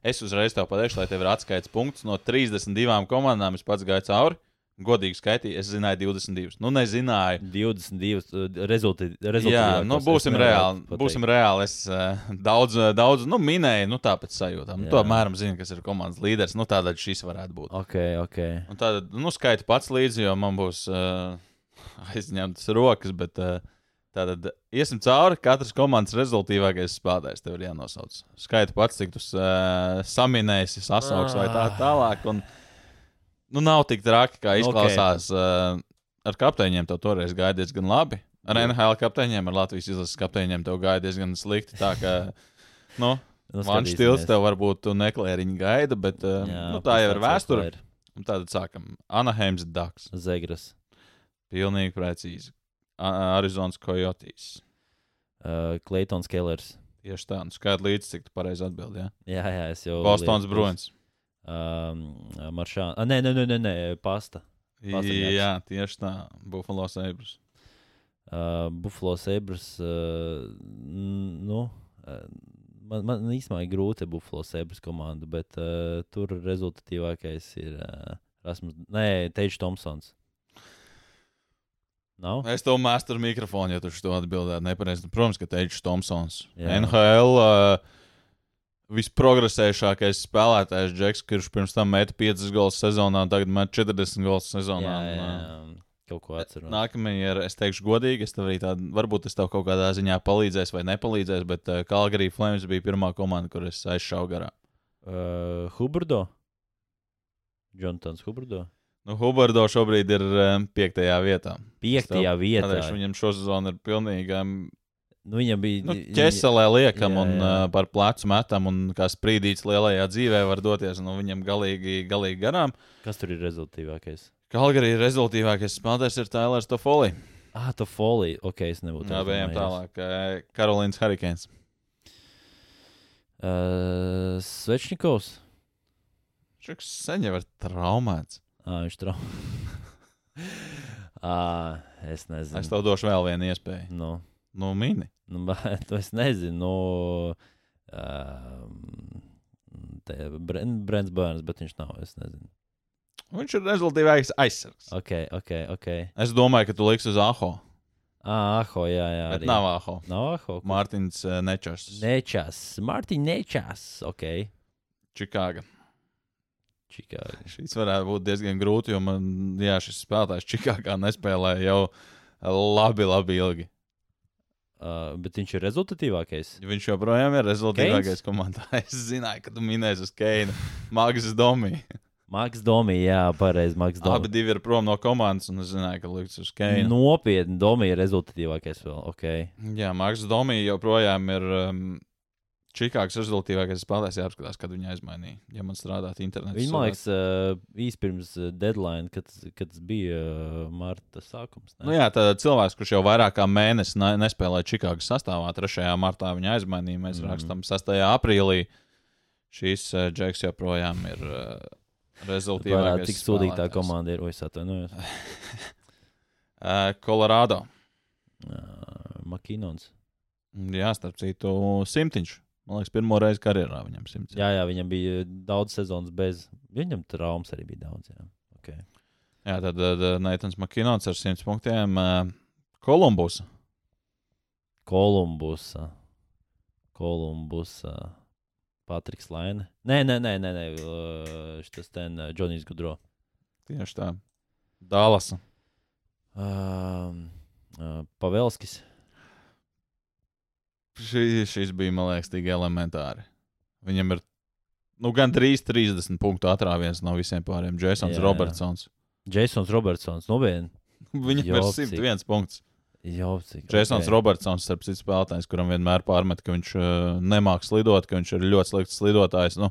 [SPEAKER 2] Es uzreiz tev pateikšu, lai tev ir atskaites punkts no 32 komandām. Es pats gāju cauri. Godīgi skaitīju, es zināju 22. Nu, nezināju.
[SPEAKER 1] 22 rezultāti.
[SPEAKER 2] Jā, nu, būsim reāli. Būsim reāli. Es uh, daudz, uh, daudz nu, minēju, nu, tāpēc sajūtām. Nu,
[SPEAKER 1] Jā.
[SPEAKER 2] to apmēram zinu, kas ir komandas līderis. Nu, tādā šis varētu būt.
[SPEAKER 1] Ok, ok.
[SPEAKER 2] Un tad, nu, skaiti pats līdzi, jo man būs uh, <laughs> aizņemtas rokas, bet uh, tātad iesim cauri. Katras komandas rezultātīvākais spēlētājs tev ir jānosauc. Skaiti pats, cik tu uh, saminēsi, sasauks vai tā tālāk. Un, nu, nav tik traki, kā izklausās. Okay. Uh, ar kapteiņiem tev toreiz gāja diezgan labi. Ar NHL kapteiņiem, ar Latvijas izlases kapteiņiem tev gāja diezgan slikti. Tā kā, nu,
[SPEAKER 1] Nu,
[SPEAKER 2] man stils tev varbūt tu neklēriņi gaida, bet uh,
[SPEAKER 1] Jā,
[SPEAKER 2] nu, tā jau ir vēsture. Tātad sākam. Anaheims Ducks.
[SPEAKER 1] Zegras.
[SPEAKER 2] Pilnīgi precīzi. Arizonas Coyotes.
[SPEAKER 1] Uh, Kleitons Kellers.
[SPEAKER 2] Tieši tā, nu skaidrs līdzi, cik tu pareizi atbildēji. Ja?
[SPEAKER 1] Jā, jā, es jau.
[SPEAKER 2] Bostons Bruins.
[SPEAKER 1] Um, Maršā. Ah, nē, nē, nē, nē, nē, pasta. Pastaņāks.
[SPEAKER 2] Jā, tieši tā. Buffalo Sabres.
[SPEAKER 1] Uh, Buffalo Sabres. Uh, nu, uh, man, man īstenībā ir grūti ar Buffalo Sabres komandu, bet uh, tur rezultatīvākais ir uh, Rasmus. Nē, Teģis Thompsons. Nav?
[SPEAKER 2] Es tev mēstu ar mikrofonu, ja tu šo atbildētu nepareizi. Protams, ka Teģis Thompsons.
[SPEAKER 1] Jā.
[SPEAKER 2] NHL uh, visprogresējušākais spēlētājs Džeks, kurš pirms tam meta 5 gols sezonā, tagad met 40 gols sezonā.
[SPEAKER 1] Jā, jā, jā. Kaut ko atceros.
[SPEAKER 2] Nākamajā ir, es teikšu, godīgi, es tev arī tādu, varbūt es tev kaut kādā ziņā palīdzēšu vai nepalīdzēšu, bet uh, Calgary Flames bija pirmā komanda, kur es aizšāvu garām.
[SPEAKER 1] Uh, Huberdo. Jontons Huberdo.
[SPEAKER 2] Nu, Hubardo šobrīd ir um, piektajā vietā.
[SPEAKER 1] Piektajā vietā.
[SPEAKER 2] Tādēļ viņam šo sezonu ir pilnīgi. Um,
[SPEAKER 1] Nu, viņam bija.
[SPEAKER 2] Nu, ķeselē liekam
[SPEAKER 1] Jā,
[SPEAKER 2] un
[SPEAKER 1] jā.
[SPEAKER 2] uh, par plecu metam, un kā sprīdīts lielajā dzīvē var doties nu, viņam galīgi, galīgi garām.
[SPEAKER 1] Kas tur ir rezultātīvākais?
[SPEAKER 2] Kalgarī rezultātīvākais spēlētājs ir Tailers Tofoli.
[SPEAKER 1] Ah, tu folija. Ok, es nebūtu.
[SPEAKER 2] Jā, bijām tālāk. Karolīns Harikēns.
[SPEAKER 1] Uh, Svečnikovs.
[SPEAKER 2] Šis sen jau ir traumēts.
[SPEAKER 1] Ah, viņš trau. <laughs> ah, es nezinu.
[SPEAKER 2] Es tev došu vēl vienu iespēju.
[SPEAKER 1] Nu,
[SPEAKER 2] Nu, mini.
[SPEAKER 1] nu, <laughs> bet es nezinu. Nu, um, Brents Bērns, bet viņš nav. Es nezinu.
[SPEAKER 2] Viņš ir rezultātīvākais aizsargs.
[SPEAKER 1] Ok, ok, ok.
[SPEAKER 2] Es domāju, ka tu liksi uz Aho.
[SPEAKER 1] Ah, Aho, jā, jā.
[SPEAKER 2] Bet
[SPEAKER 1] arī.
[SPEAKER 2] nav Aho.
[SPEAKER 1] Nav Aho.
[SPEAKER 2] Mārtiņš uh, Nečers.
[SPEAKER 1] Nečas. Mārtiņ Nečas. Ok.
[SPEAKER 2] Čikāga.
[SPEAKER 1] Čikāga. <laughs>
[SPEAKER 2] Šis varētu būt diezgan grūti, jo man, jā, šis spēlētājs Čikāgā nespēlē jau labi, labi ilgi.
[SPEAKER 1] Uh, bet viņš ir rezultatīvākais.
[SPEAKER 2] Viņš joprojām ir rezultātīvākais komandā. <laughs> Es zināju, ka tu minēsi uz Keina. Magnus Domī. <laughs>
[SPEAKER 1] Maks Domī, jā, pareizi.
[SPEAKER 2] Abi
[SPEAKER 1] Domī.
[SPEAKER 2] divi ir prom no komandas, un es zināju, ka liks uz Keina.
[SPEAKER 1] Nopietni, Domī ir rezultatīvākais vēl. Ok.
[SPEAKER 2] Jā, Magnus Domī joprojām ir um, Čikāgas rezultātīvākais spēlētājs. Jāapskatās, kad viņa aizmainīja. Ja man strādāt internetā,
[SPEAKER 1] Viņa, man liekas, īsi pirms deadline, kad, kad bija marta sākums. ne?
[SPEAKER 2] Nu jā, tad cilvēks, kurš jau vairāk kā mēnesi ne, nespēlēja Čikāgas sastāvā, 3. martā viņa aizmainīja. Mēs mm. rakstām 6. aprīlī. Šīs uh, džeks joprojām ir uh, rezultātīvākais.
[SPEAKER 1] tik sūdīga tā komanda ir. Oi, es <laughs> atvainojos.
[SPEAKER 2] Colorado.
[SPEAKER 1] Uh, Makinons.
[SPEAKER 2] Jā, starp citu, simtiņš. Man liekas, pirmo reizi karjerā viņam simts.
[SPEAKER 1] Jā, jā, viņam bija daudz sezonas bez. Viņam traumas arī bija daudz. Jā. Okay.
[SPEAKER 2] jā tad uh, Neitans Makinots ar 100 punktiem. Uh, Kolumbus.
[SPEAKER 1] Kolumbusa. Kolumbusa. Patriks Laine. Nē, nē, nē, nē, nē. uh, šis ten uh, Džonijs Gudro.
[SPEAKER 2] Tieši tā. Dālas.
[SPEAKER 1] Um, uh, Pavelskis.
[SPEAKER 2] Šī, šis bija, man liekas, tik elementāri. Viņam ir nu, gan 3, 30 punktu atrāviens no visiem pārējiem. Jasons
[SPEAKER 1] Jā, jā.
[SPEAKER 2] Robertsons.
[SPEAKER 1] Jasons Robertsons. Nopietni. <laughs>
[SPEAKER 2] Viņam
[SPEAKER 1] Jo,
[SPEAKER 2] ir
[SPEAKER 1] cik-
[SPEAKER 2] 101 punkts.
[SPEAKER 1] Jau cik.
[SPEAKER 2] Jasons okay. Robertsons, starp citu, spēlētājs, kuram vienmēr pārmet, ka viņš uh, nemāks lidot, ka viņš ir ļoti slikts lidotājs. Nu,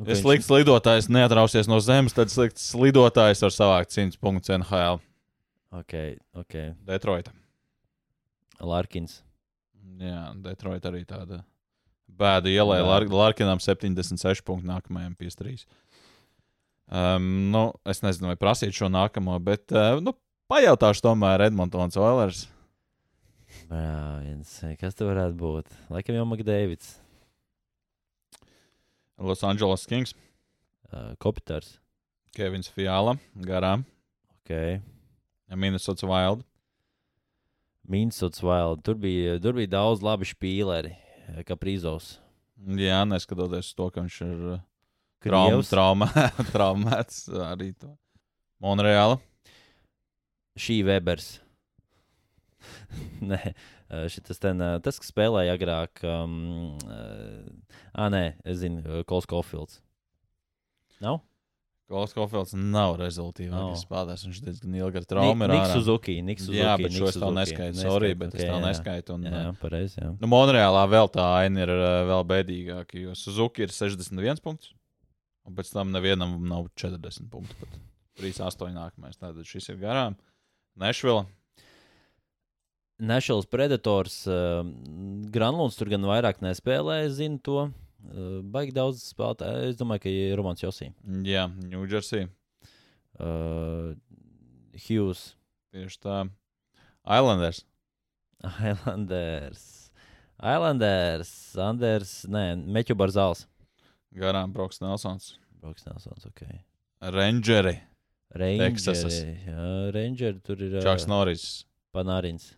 [SPEAKER 1] Nu,
[SPEAKER 2] ja slikts lidotājs neatrausies no zemes, tad slikts lidotājs var savākt 100 punktus NHL.
[SPEAKER 1] Ok, ok.
[SPEAKER 2] Detroita.
[SPEAKER 1] Larkins.
[SPEAKER 2] Jā, Detroita arī tāda bēda ielē. Larkinam 76 punktu nākamajam 53. Um, nu, es nezinu, vai prasīt šo nākamo, bet uh, nu, pajautāšu tomēr Edmontons Oilers.
[SPEAKER 1] Jā, viens. Kas tur varētu būt? Laikam jau Makdēvids.
[SPEAKER 2] Los Angeles Kings,
[SPEAKER 1] Uh, Kopitars.
[SPEAKER 2] Kevins Fiala, garām,
[SPEAKER 1] Ok.
[SPEAKER 2] Minnesota Wild.
[SPEAKER 1] Minsots Wild. Tur bija, tur bija daudz labi spīleri. Kā Prīzovs.
[SPEAKER 2] Jā, neskatoties to, ka viņš ir uh, traum, traumā, <laughs> traumēts arī to. Monreāla.
[SPEAKER 1] Šī Webers. <laughs> nē, eh, šitas ten, eh, tas, kas spēlēja agrāk. Um, ah, nē, es zinu, Kols Kofilds. Nav?
[SPEAKER 2] Kols Kofels nav rezultātīvākais no. spēlētājs. Viņš diezgan ilgi ar traumu ir.
[SPEAKER 1] Niks
[SPEAKER 2] ārā.
[SPEAKER 1] Suzuki. Niks Suzuki.
[SPEAKER 2] Jā, bet šo es tev neskaitu. Sorry, bet es
[SPEAKER 1] ok,
[SPEAKER 2] tev neskaitu. Un,
[SPEAKER 1] Jā, pareizi. Jā.
[SPEAKER 2] Nu, Monreālā vēl tā aina ir uh, vēl bēdīgāka, jo Suzuki ir 61 punkts, un pēc tam nevienam nav 40 punktu. Pat 3-8 nākamais. Tātad šis ir garām. Nešvila.
[SPEAKER 1] Nationals Predators. Uh, Granlunds tur gan vairāk nespēlē, es zinu to. Uh, baigi daudz spēlētāju. Es domāju, ka ir Romans Josī.
[SPEAKER 2] Jā, Ņūdžersī.
[SPEAKER 1] Uh, Hughes.
[SPEAKER 2] Tieši tā. Islanders.
[SPEAKER 1] Islanders. Islanders. Anders. Nē, Meķu Barzāls.
[SPEAKER 2] Garām Broks Nelsons.
[SPEAKER 1] Broks Nelsons. Ok.
[SPEAKER 2] Rangeri.
[SPEAKER 1] Rangers.
[SPEAKER 2] Teksasas.
[SPEAKER 1] Jā, Rangers. Tur ir.
[SPEAKER 2] Čaks
[SPEAKER 1] Uh,
[SPEAKER 2] Norris.
[SPEAKER 1] Panārins.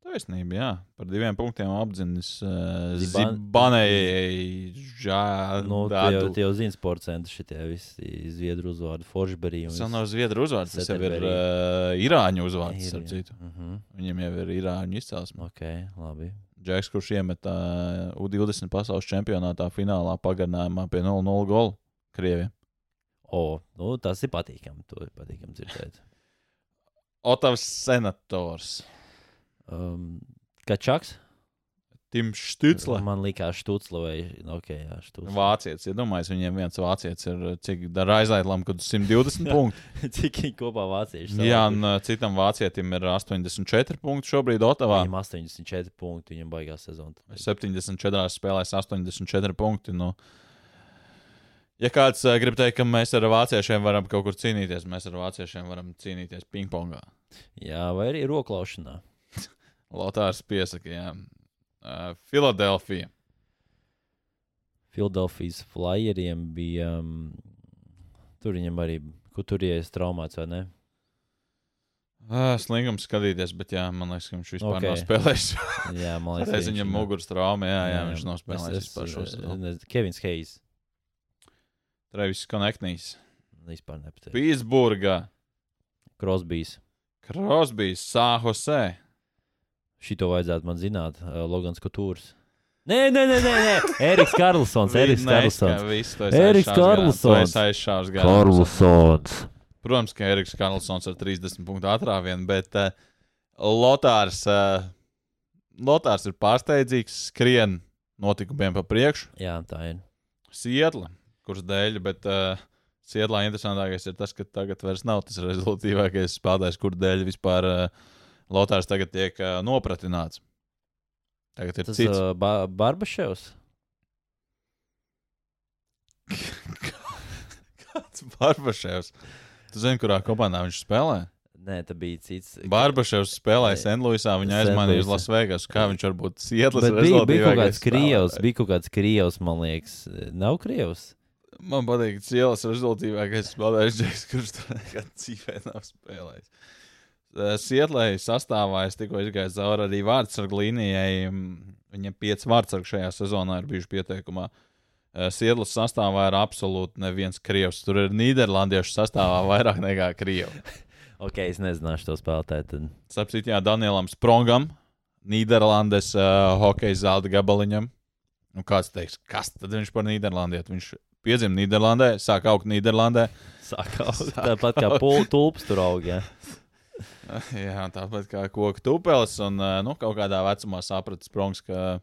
[SPEAKER 2] Taisnība, jā. Par diviem punktiem apdzinis uh,
[SPEAKER 1] Ziban-
[SPEAKER 2] Zibanei. Jā,
[SPEAKER 1] Nu, tu jau, tu jau zini, sports centri šitie visi zviedru uzvārdi. Forsberī.
[SPEAKER 2] Tas nav Zviedru uzvārds, tas jau ir uh, Irāņu uzvārds. Starp citu.
[SPEAKER 1] Mhm.
[SPEAKER 2] Viņam jau ir Irāņu izcelsme.
[SPEAKER 1] Ok, labi.
[SPEAKER 2] Džeks, kurš iemet uh, U20 pasaules čempionātā finālā pagarinājumā pie 0-0 gola Krievijam.
[SPEAKER 1] O, nu, tas ir patīkami. To ir patīkami dzirdēt. <laughs>
[SPEAKER 2] Otavs senators.
[SPEAKER 1] Um, Kačaks?
[SPEAKER 2] Tims Štucla.
[SPEAKER 1] Man liekas, Štucla vai ok, jā, Štucla.
[SPEAKER 2] Vācietis, iedomājieties, viņiem viens vācietis ir cik dara aizlaidlam, kad 120 <laughs> punkti.
[SPEAKER 1] Cik viņi kopā vācieši?
[SPEAKER 2] Jā, un uh, citam vācietim ir 84 punkti šobrīd Otavā.
[SPEAKER 1] Viņam 84 punkti, viņam baigās sezona.
[SPEAKER 2] 74 spēlēs 84 punkti. Nu, ja kāds uh, grib teikt, ka mēs ar vāciešiem varam kaut kur cīnīties, mēs ar vāciešiem varam cīnīties pingpongā.
[SPEAKER 1] Jā, vai arī roklaušanā.
[SPEAKER 2] Lotārs piesaka, jā. Uh, Filadelfija.
[SPEAKER 1] Filadelfijas flyeriem bija. Um, tur viņam arī, kur tur ienāca traumāts vai ne?
[SPEAKER 2] Uh, slingums skatīties, bet jā, man liekas, ka viņš vispār
[SPEAKER 1] Ok.
[SPEAKER 2] okay. nav spēlējis. <laughs>
[SPEAKER 1] Jā, man liekas,
[SPEAKER 2] Es viņam muguras traumā, jā, jā, viņš nav spēlējis vispār šo sezonu.
[SPEAKER 1] Kevins Heijs.
[SPEAKER 2] Travis Koneknīs.
[SPEAKER 1] Vispār nepatīk.
[SPEAKER 2] Pīsburgā.
[SPEAKER 1] Krosbijs.
[SPEAKER 2] Krosbijs, Sāhosē.
[SPEAKER 1] Šito vajadzētu man zināt. Uh, Logans Kutūrs. Nē, nē, nē, nē, nē. <laughs> Eriks Karlsons. Eriks Karlsons. Eriks Karlsons. Karlsons.
[SPEAKER 2] Protams, ka Eriks Karlsons ar 30 punktu atrāvienu, bet uh, Lotārs, uh, Lotārs ir pārsteidzīgs, skrien notikumiem pa priekšu.
[SPEAKER 1] Jā, tā ir.
[SPEAKER 2] Sietla, kurš dēļ, bet uh, Sietlā interesantākais ir tas, ka tagad vairs nav tas rezultātīvākais spēlētājs, kur dēļ vispār uh, Lotārs tagad tiek uh, nopratināts. Tagad ir
[SPEAKER 1] Tas
[SPEAKER 2] cits.
[SPEAKER 1] uh, ba Barbaševs. <laughs>
[SPEAKER 2] Kāds Barbaševs? Tu zini, kurā komandā viņš spēlē?
[SPEAKER 1] Nē, tā bija cits.
[SPEAKER 2] Barbaševs spēlēja
[SPEAKER 1] Nē.
[SPEAKER 2] Senluisā, viņa aizmainīja uz. Lasvegas. Kā viņš var būt Sietlas
[SPEAKER 1] Bet bija, bija kaut kāds krievs, bija kaut kāds krievs, man liekas. Nav krievs.
[SPEAKER 2] Man patīk, ka ielas rezultātīvākais spēlētājs kurš tur <laughs> nekad dzīvē nav spēlējis. Eh, Sietlē sastāvā es tikko izgāju cauri arī vārdsargu līnijai. mm, Viņam pieci vārdsargi šajā sezonā ir bijuši pieteikumā. Eh, Sietlas sastāvā ir absolūti neviens krievs. Tur ir Nīderlandiešu sastāvā <laughs> vairāk nekā krievi. <laughs>
[SPEAKER 1] Ok, es nezināšu to spēlētāju.
[SPEAKER 2] Sapcīt, jā, Danielam Sprongam, Nīderlandes uh, hokeja zelta gabaliņam. Nu, kāds teiks, kas tad viņš par Nīderlandieti? Viņš piedzima Nīderlandē, sāk augt Nīderlandē.
[SPEAKER 1] Sākā <laughs> tāpat kā pul- tulps tur aug. Jā. <laughs>
[SPEAKER 2] Jā, tāpat kā koka tupelis. Un uh, nu, kaut kādā vecumā saprata Sprongs, ka,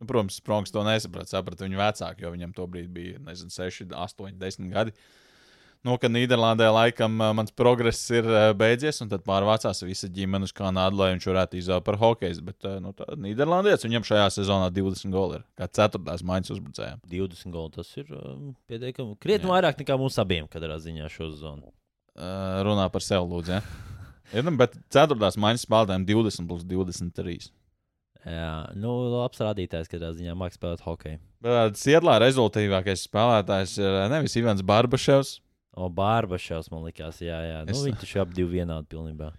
[SPEAKER 2] nu, protams, Sprongs to nesaprata. Saprata viņu vecāku, jo viņam tobrīd bija, nezinu, 6, 8, 10 gadi. Nu, ka Nīderlandē laikam uh, mans progress ir uh, beidzies, un tad pārvācās visa ģimene uz Kanādu, lai viņš varētu izvēlēties par hokeju. Bet, nu, Nīderlandietis viņam šajā sezonā 20 goli ir. Kā ceturtās maiņas uzbrucējiem.
[SPEAKER 1] 20 goli tas ir um, pietiekami. Krietni vairāk nekā mums abiem, kad ir ziņā šo zonu.
[SPEAKER 2] Uh, runā par sevi, lūdzu. Ja? <laughs> Ir, nu, bet ceturtās maiņas spēlētājiem 20 plus 23.
[SPEAKER 1] Jā, nu, labs rādītājs, kad ziņā mākslinieks spēlēt hokeju.
[SPEAKER 2] Bet Sietlā rezultātīvākais spēlētājs ir uh, nevis Ivans Barbaševs.
[SPEAKER 1] O, Bārbaševs man likās, jā, jā. Nu,
[SPEAKER 2] Es-
[SPEAKER 1] Viņi taču abi divi vienādi pilnībā.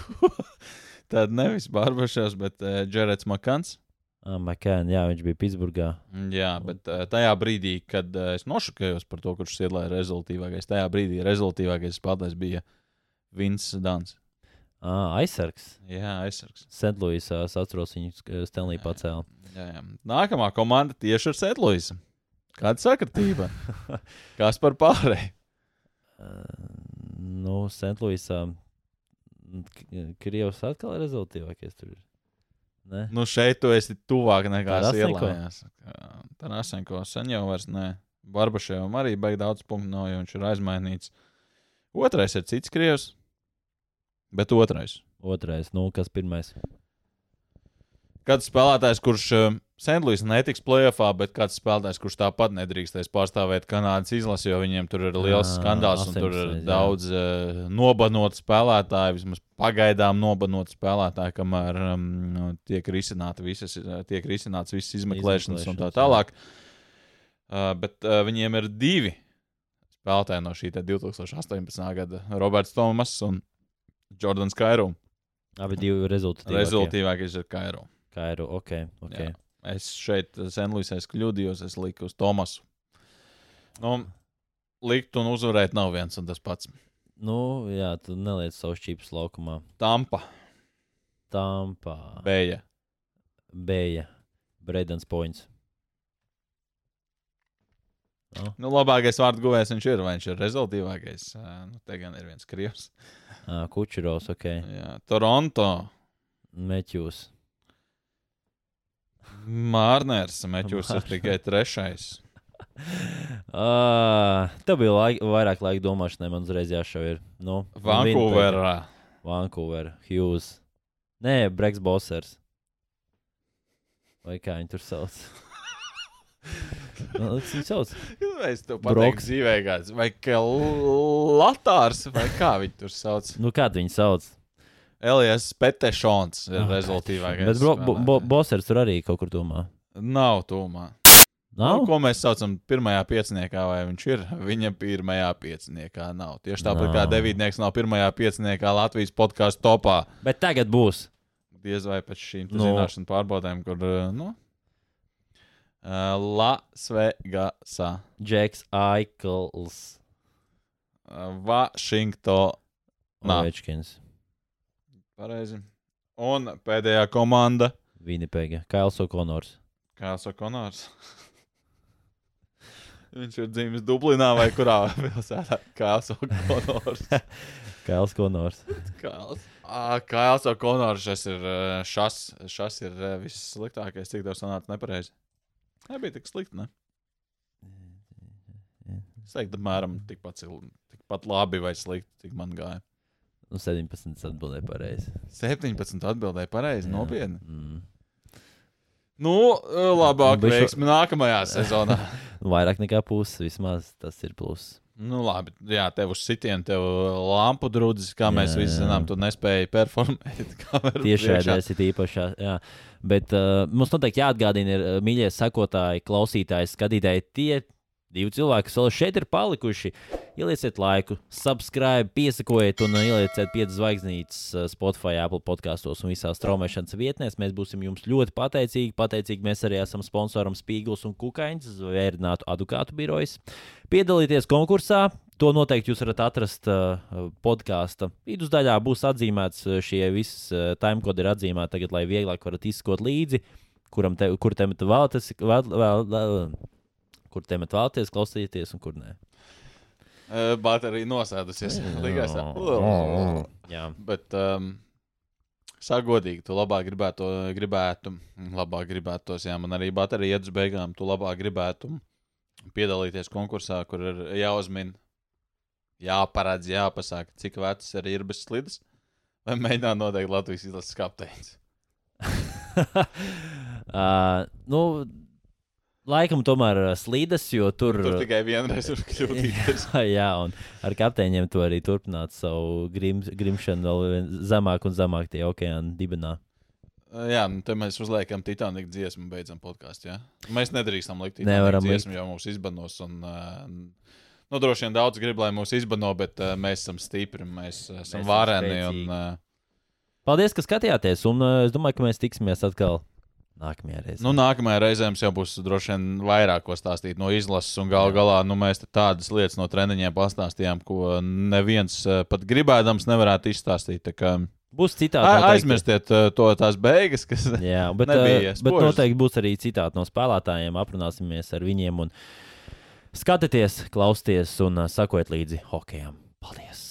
[SPEAKER 1] <laughs>
[SPEAKER 2] Tad nevis Barbaševs, bet uh, Džerets Makans.
[SPEAKER 1] Ah, Makēn, jā, viņš bija Pitsburgā.
[SPEAKER 2] Jā, bet uh, tajā brīdī, kad uh, es nošokējos par to, kurš Sietlā ir rezultātīvākais, tajā brīdī rezultātīvākais spēlētājs bija Vins Dans.
[SPEAKER 1] Ah, aizsargs.
[SPEAKER 2] Jā, aizsargs.
[SPEAKER 1] Sentlūisā, es atceros, viņu Stanley pacēla.
[SPEAKER 2] Jā, jā. Nākamā komanda tieši ar Setluisu. Kāda sakritība? <laughs> Kas par pārēju?
[SPEAKER 1] Uh, nu, Sentlūisā. Krievs atkal ir rezultātīvākais tur. ir. Ne?
[SPEAKER 2] Nu, šeit tu esi tuvāk nekā? Sielājās. Tarasenko sen jau vairs ne. Barbaševam arī beig daudz punktu nav, jo viņš ir aizmainīts. Otrais ir cits krievs, bet otrais.
[SPEAKER 1] Otrais, nu, kas pirmais?
[SPEAKER 2] Kāds spēlētājs, kurš Sentlīs netiks plēsoņā, bet kāds spēlētājs, kurš tāpat nedrīkstēs pārstāvēt Kanādas izlasi, jo viņiem tur ir liels
[SPEAKER 1] Jā,
[SPEAKER 2] skandāls un tur ir
[SPEAKER 1] 18, jā.
[SPEAKER 2] daudz uh, nobanotu spēlētāju, vismaz pagaidām nobanotu spēlētāju, kamēr um, tiek risināta visas, eh, tiek risināts visas izmeklēšanas un tā
[SPEAKER 1] Izmeklēšanas,
[SPEAKER 2] tālāk. Uh, bet uh, viņiem ir divi spēlētāji no šī te 2018. gada - Roberts Tomas un Jordans Kairo.
[SPEAKER 1] Abi divi rezultāti.
[SPEAKER 2] Rezultātīvākais ir Kairo.
[SPEAKER 1] Kā ir, ok. okay.
[SPEAKER 2] Jā. Es šeit Senlīsē kļūdījos, es liku uz Tomasu. Nu, likt un uzvarēt nav viens un tas pats.
[SPEAKER 1] Nu, jā, tu neliec savu šķīpus laukumā.
[SPEAKER 2] Tampa,
[SPEAKER 1] Tampa,
[SPEAKER 2] Bēja.
[SPEAKER 1] Bēja, Breidens Points. No?
[SPEAKER 2] Nu, labākais vārdu guvējs viņš ir, vai viņš ir rezultātīvākais. Nu, te gan ir viens krievs.
[SPEAKER 1] Uh, Kučeros, ok.
[SPEAKER 2] Jā, Toronto.
[SPEAKER 1] Meķus.
[SPEAKER 2] Mārners, Meķus ir tikai trešais.
[SPEAKER 1] Uh, tev bija laik, vairāk laika domāšanai, man uzreiz jāšauj. Ir. Nu,
[SPEAKER 2] Vankūverā.
[SPEAKER 1] Vankūverā, Hughes. Nē, Breks Bossers. Vai kā viņi tur sauc? Nu, kas viņu sauc?
[SPEAKER 2] Es
[SPEAKER 1] Broks.
[SPEAKER 2] pateiktu, dzīvē kāds. Vai kā Latārs, vai kā viņi tur sauc?
[SPEAKER 1] Nu, kā viņi sauc?
[SPEAKER 2] Elijas Petešons ir rezultīvākais.
[SPEAKER 1] Bet bro, bo, bo. Bossers tur arī kaut kur domā.
[SPEAKER 2] Nav tūmā.
[SPEAKER 1] Nav?
[SPEAKER 2] Nu, ko mēs saucam pirmajā pieciniekā, vai viņš ir? Viņa pirmajā pieciniekā nav. Tieši tāpat kā
[SPEAKER 1] Nav.
[SPEAKER 2] devītnieks nav pirmajā pieciniekā Latvijas podkāstu topā.
[SPEAKER 1] Bet tagad būs.
[SPEAKER 2] Diez vai pēc šīm
[SPEAKER 1] Nu.
[SPEAKER 2] zināšanu pārbaudēm, kur, uh, nu, uh, Lasvegasā,
[SPEAKER 1] Džeks Aikls.
[SPEAKER 2] uh, Vašingtonā.
[SPEAKER 1] Ovečkins.
[SPEAKER 2] Pareizi. Un pēdējā komanda -
[SPEAKER 1] Winnipega. Kails Okonors.
[SPEAKER 2] - Kāls Okonors. <laughs> Viņš ir dzimis Dublinā vai kurā <laughs> pilsētā? Kāls Okonors.
[SPEAKER 1] Kails Konors.
[SPEAKER 2] Kāls. Ah, Kāls Okonors, šis ir, eh, šas, šas ir eh, vissliktākais, cik tev sanāca nepareizi. Nebija tik slikti, ne? <laughs> Es teiktu, apmēram tikpat, tikpat labi vai slikti, cik man gāja.
[SPEAKER 1] Nu, 17 atbildēja pareizi.
[SPEAKER 2] 17 atbildēja pareizi, nopietni.
[SPEAKER 1] Mm.
[SPEAKER 2] Nu, labāk
[SPEAKER 1] šo-
[SPEAKER 2] veiksmi nākamajā sezonā. <laughs>
[SPEAKER 1] Vairāk nekā puses, vismaz tas ir pluss.
[SPEAKER 2] Nu, labi, jā, tev uz sitienu, tev lampu drudzis, kā
[SPEAKER 1] Jā,
[SPEAKER 2] mēs visi zinām, tu nespēji performēt. <laughs>
[SPEAKER 1] Tieši šādi ir īpašā. Jā. Bet uh, mums noteikti jāatgādina, ir, uh, mīļie sekotāji, klausītāji, skatītāji, tie divi cilvēki, kas vēl šeit ir palikuši. Ielieciet laiku, subscribe, piesakojiet un uh, ielieciet piecas zvaigznītes uh, Spotify, Apple podkastos un visās straumēšanas vietnēs. Mēs būsim jums ļoti pateicīgi. Pateicīgi mēs arī esam sponsoram Spīgls un Kukaiņas, Zvērnātu advokātu birojas. Piedalīties konkursā. To noteikti jūs varat atrast uh, podkāstu. Vidusdaļā būs atzīmēts uh, šie visi uh, timekodi, ir atzīmēti tagad, lai vieglāk varat izskot līdzi, kuram te, kur temat vēlaties, vēl, vēl, vēl, kur temat vēlaties klausīties un kur nē.
[SPEAKER 2] Eh, Baterija nosēdusies. Likās,
[SPEAKER 1] Jā,
[SPEAKER 2] Bet, um, sagodīgi, tu labāk gribētu, gribētu, labāk gribētos, jā, man arī baterija iet uz beigām, tu labāk gribētu piedalīties konkursā, kur ir jāuzmin, jāparedz, jāpasaka, cik vecs ir irbis slidas, vai mēģināt noteikt Latvijas izlases kapteinis.
[SPEAKER 1] uh, <laughs> nu, laikam tomēr slīdas, jo tur.
[SPEAKER 2] Tur tikai vienreiz var kļūdīties. <laughs>
[SPEAKER 1] Jā, jā, un ar kapteiņiem to arī turpināt savu grim, grimšanu vēl zemāk un zemāk tie okeāna dibenā.
[SPEAKER 2] Jā, nu te mēs uzliekam Titanic dziesmu, un beidzam podkāstu. Ja? Mēs nedrīkstam likt
[SPEAKER 1] Nevaram
[SPEAKER 2] Titanic dziesmu, jo mūs izbanos. Un, uh, nu, droši vien daudz grib, lai mūs izbano, bet uh, mēs esam stipri, mēs esam
[SPEAKER 1] esam
[SPEAKER 2] vareni.
[SPEAKER 1] spēcīgi.
[SPEAKER 2] Un, uh,
[SPEAKER 1] Paldies, ka skatījāties, un uh, es domāju, ka mēs tiksimies atkal nākamajā reizē.
[SPEAKER 2] nu, nākamajā reizē mums jau būs droši vien vairāk ko stāstīt no izlases, un gal galā nu, mēs tādas lietas no treniņiem pastāstījām, ko neviens uh, pat gribēdams nevarētu izstāstīt.
[SPEAKER 1] Būs citādi. noteikti.
[SPEAKER 2] aizmirstiet uh, to tās beigas, kas <laughs>
[SPEAKER 1] Jā, bet,
[SPEAKER 2] Nebija
[SPEAKER 1] bet
[SPEAKER 2] spožas.
[SPEAKER 1] noteikti būs arī citāti no spēlētājiem. Aprunāsimies ar viņiem un skatieties, klausieties un sakojiet līdzi hokejam. Paldies!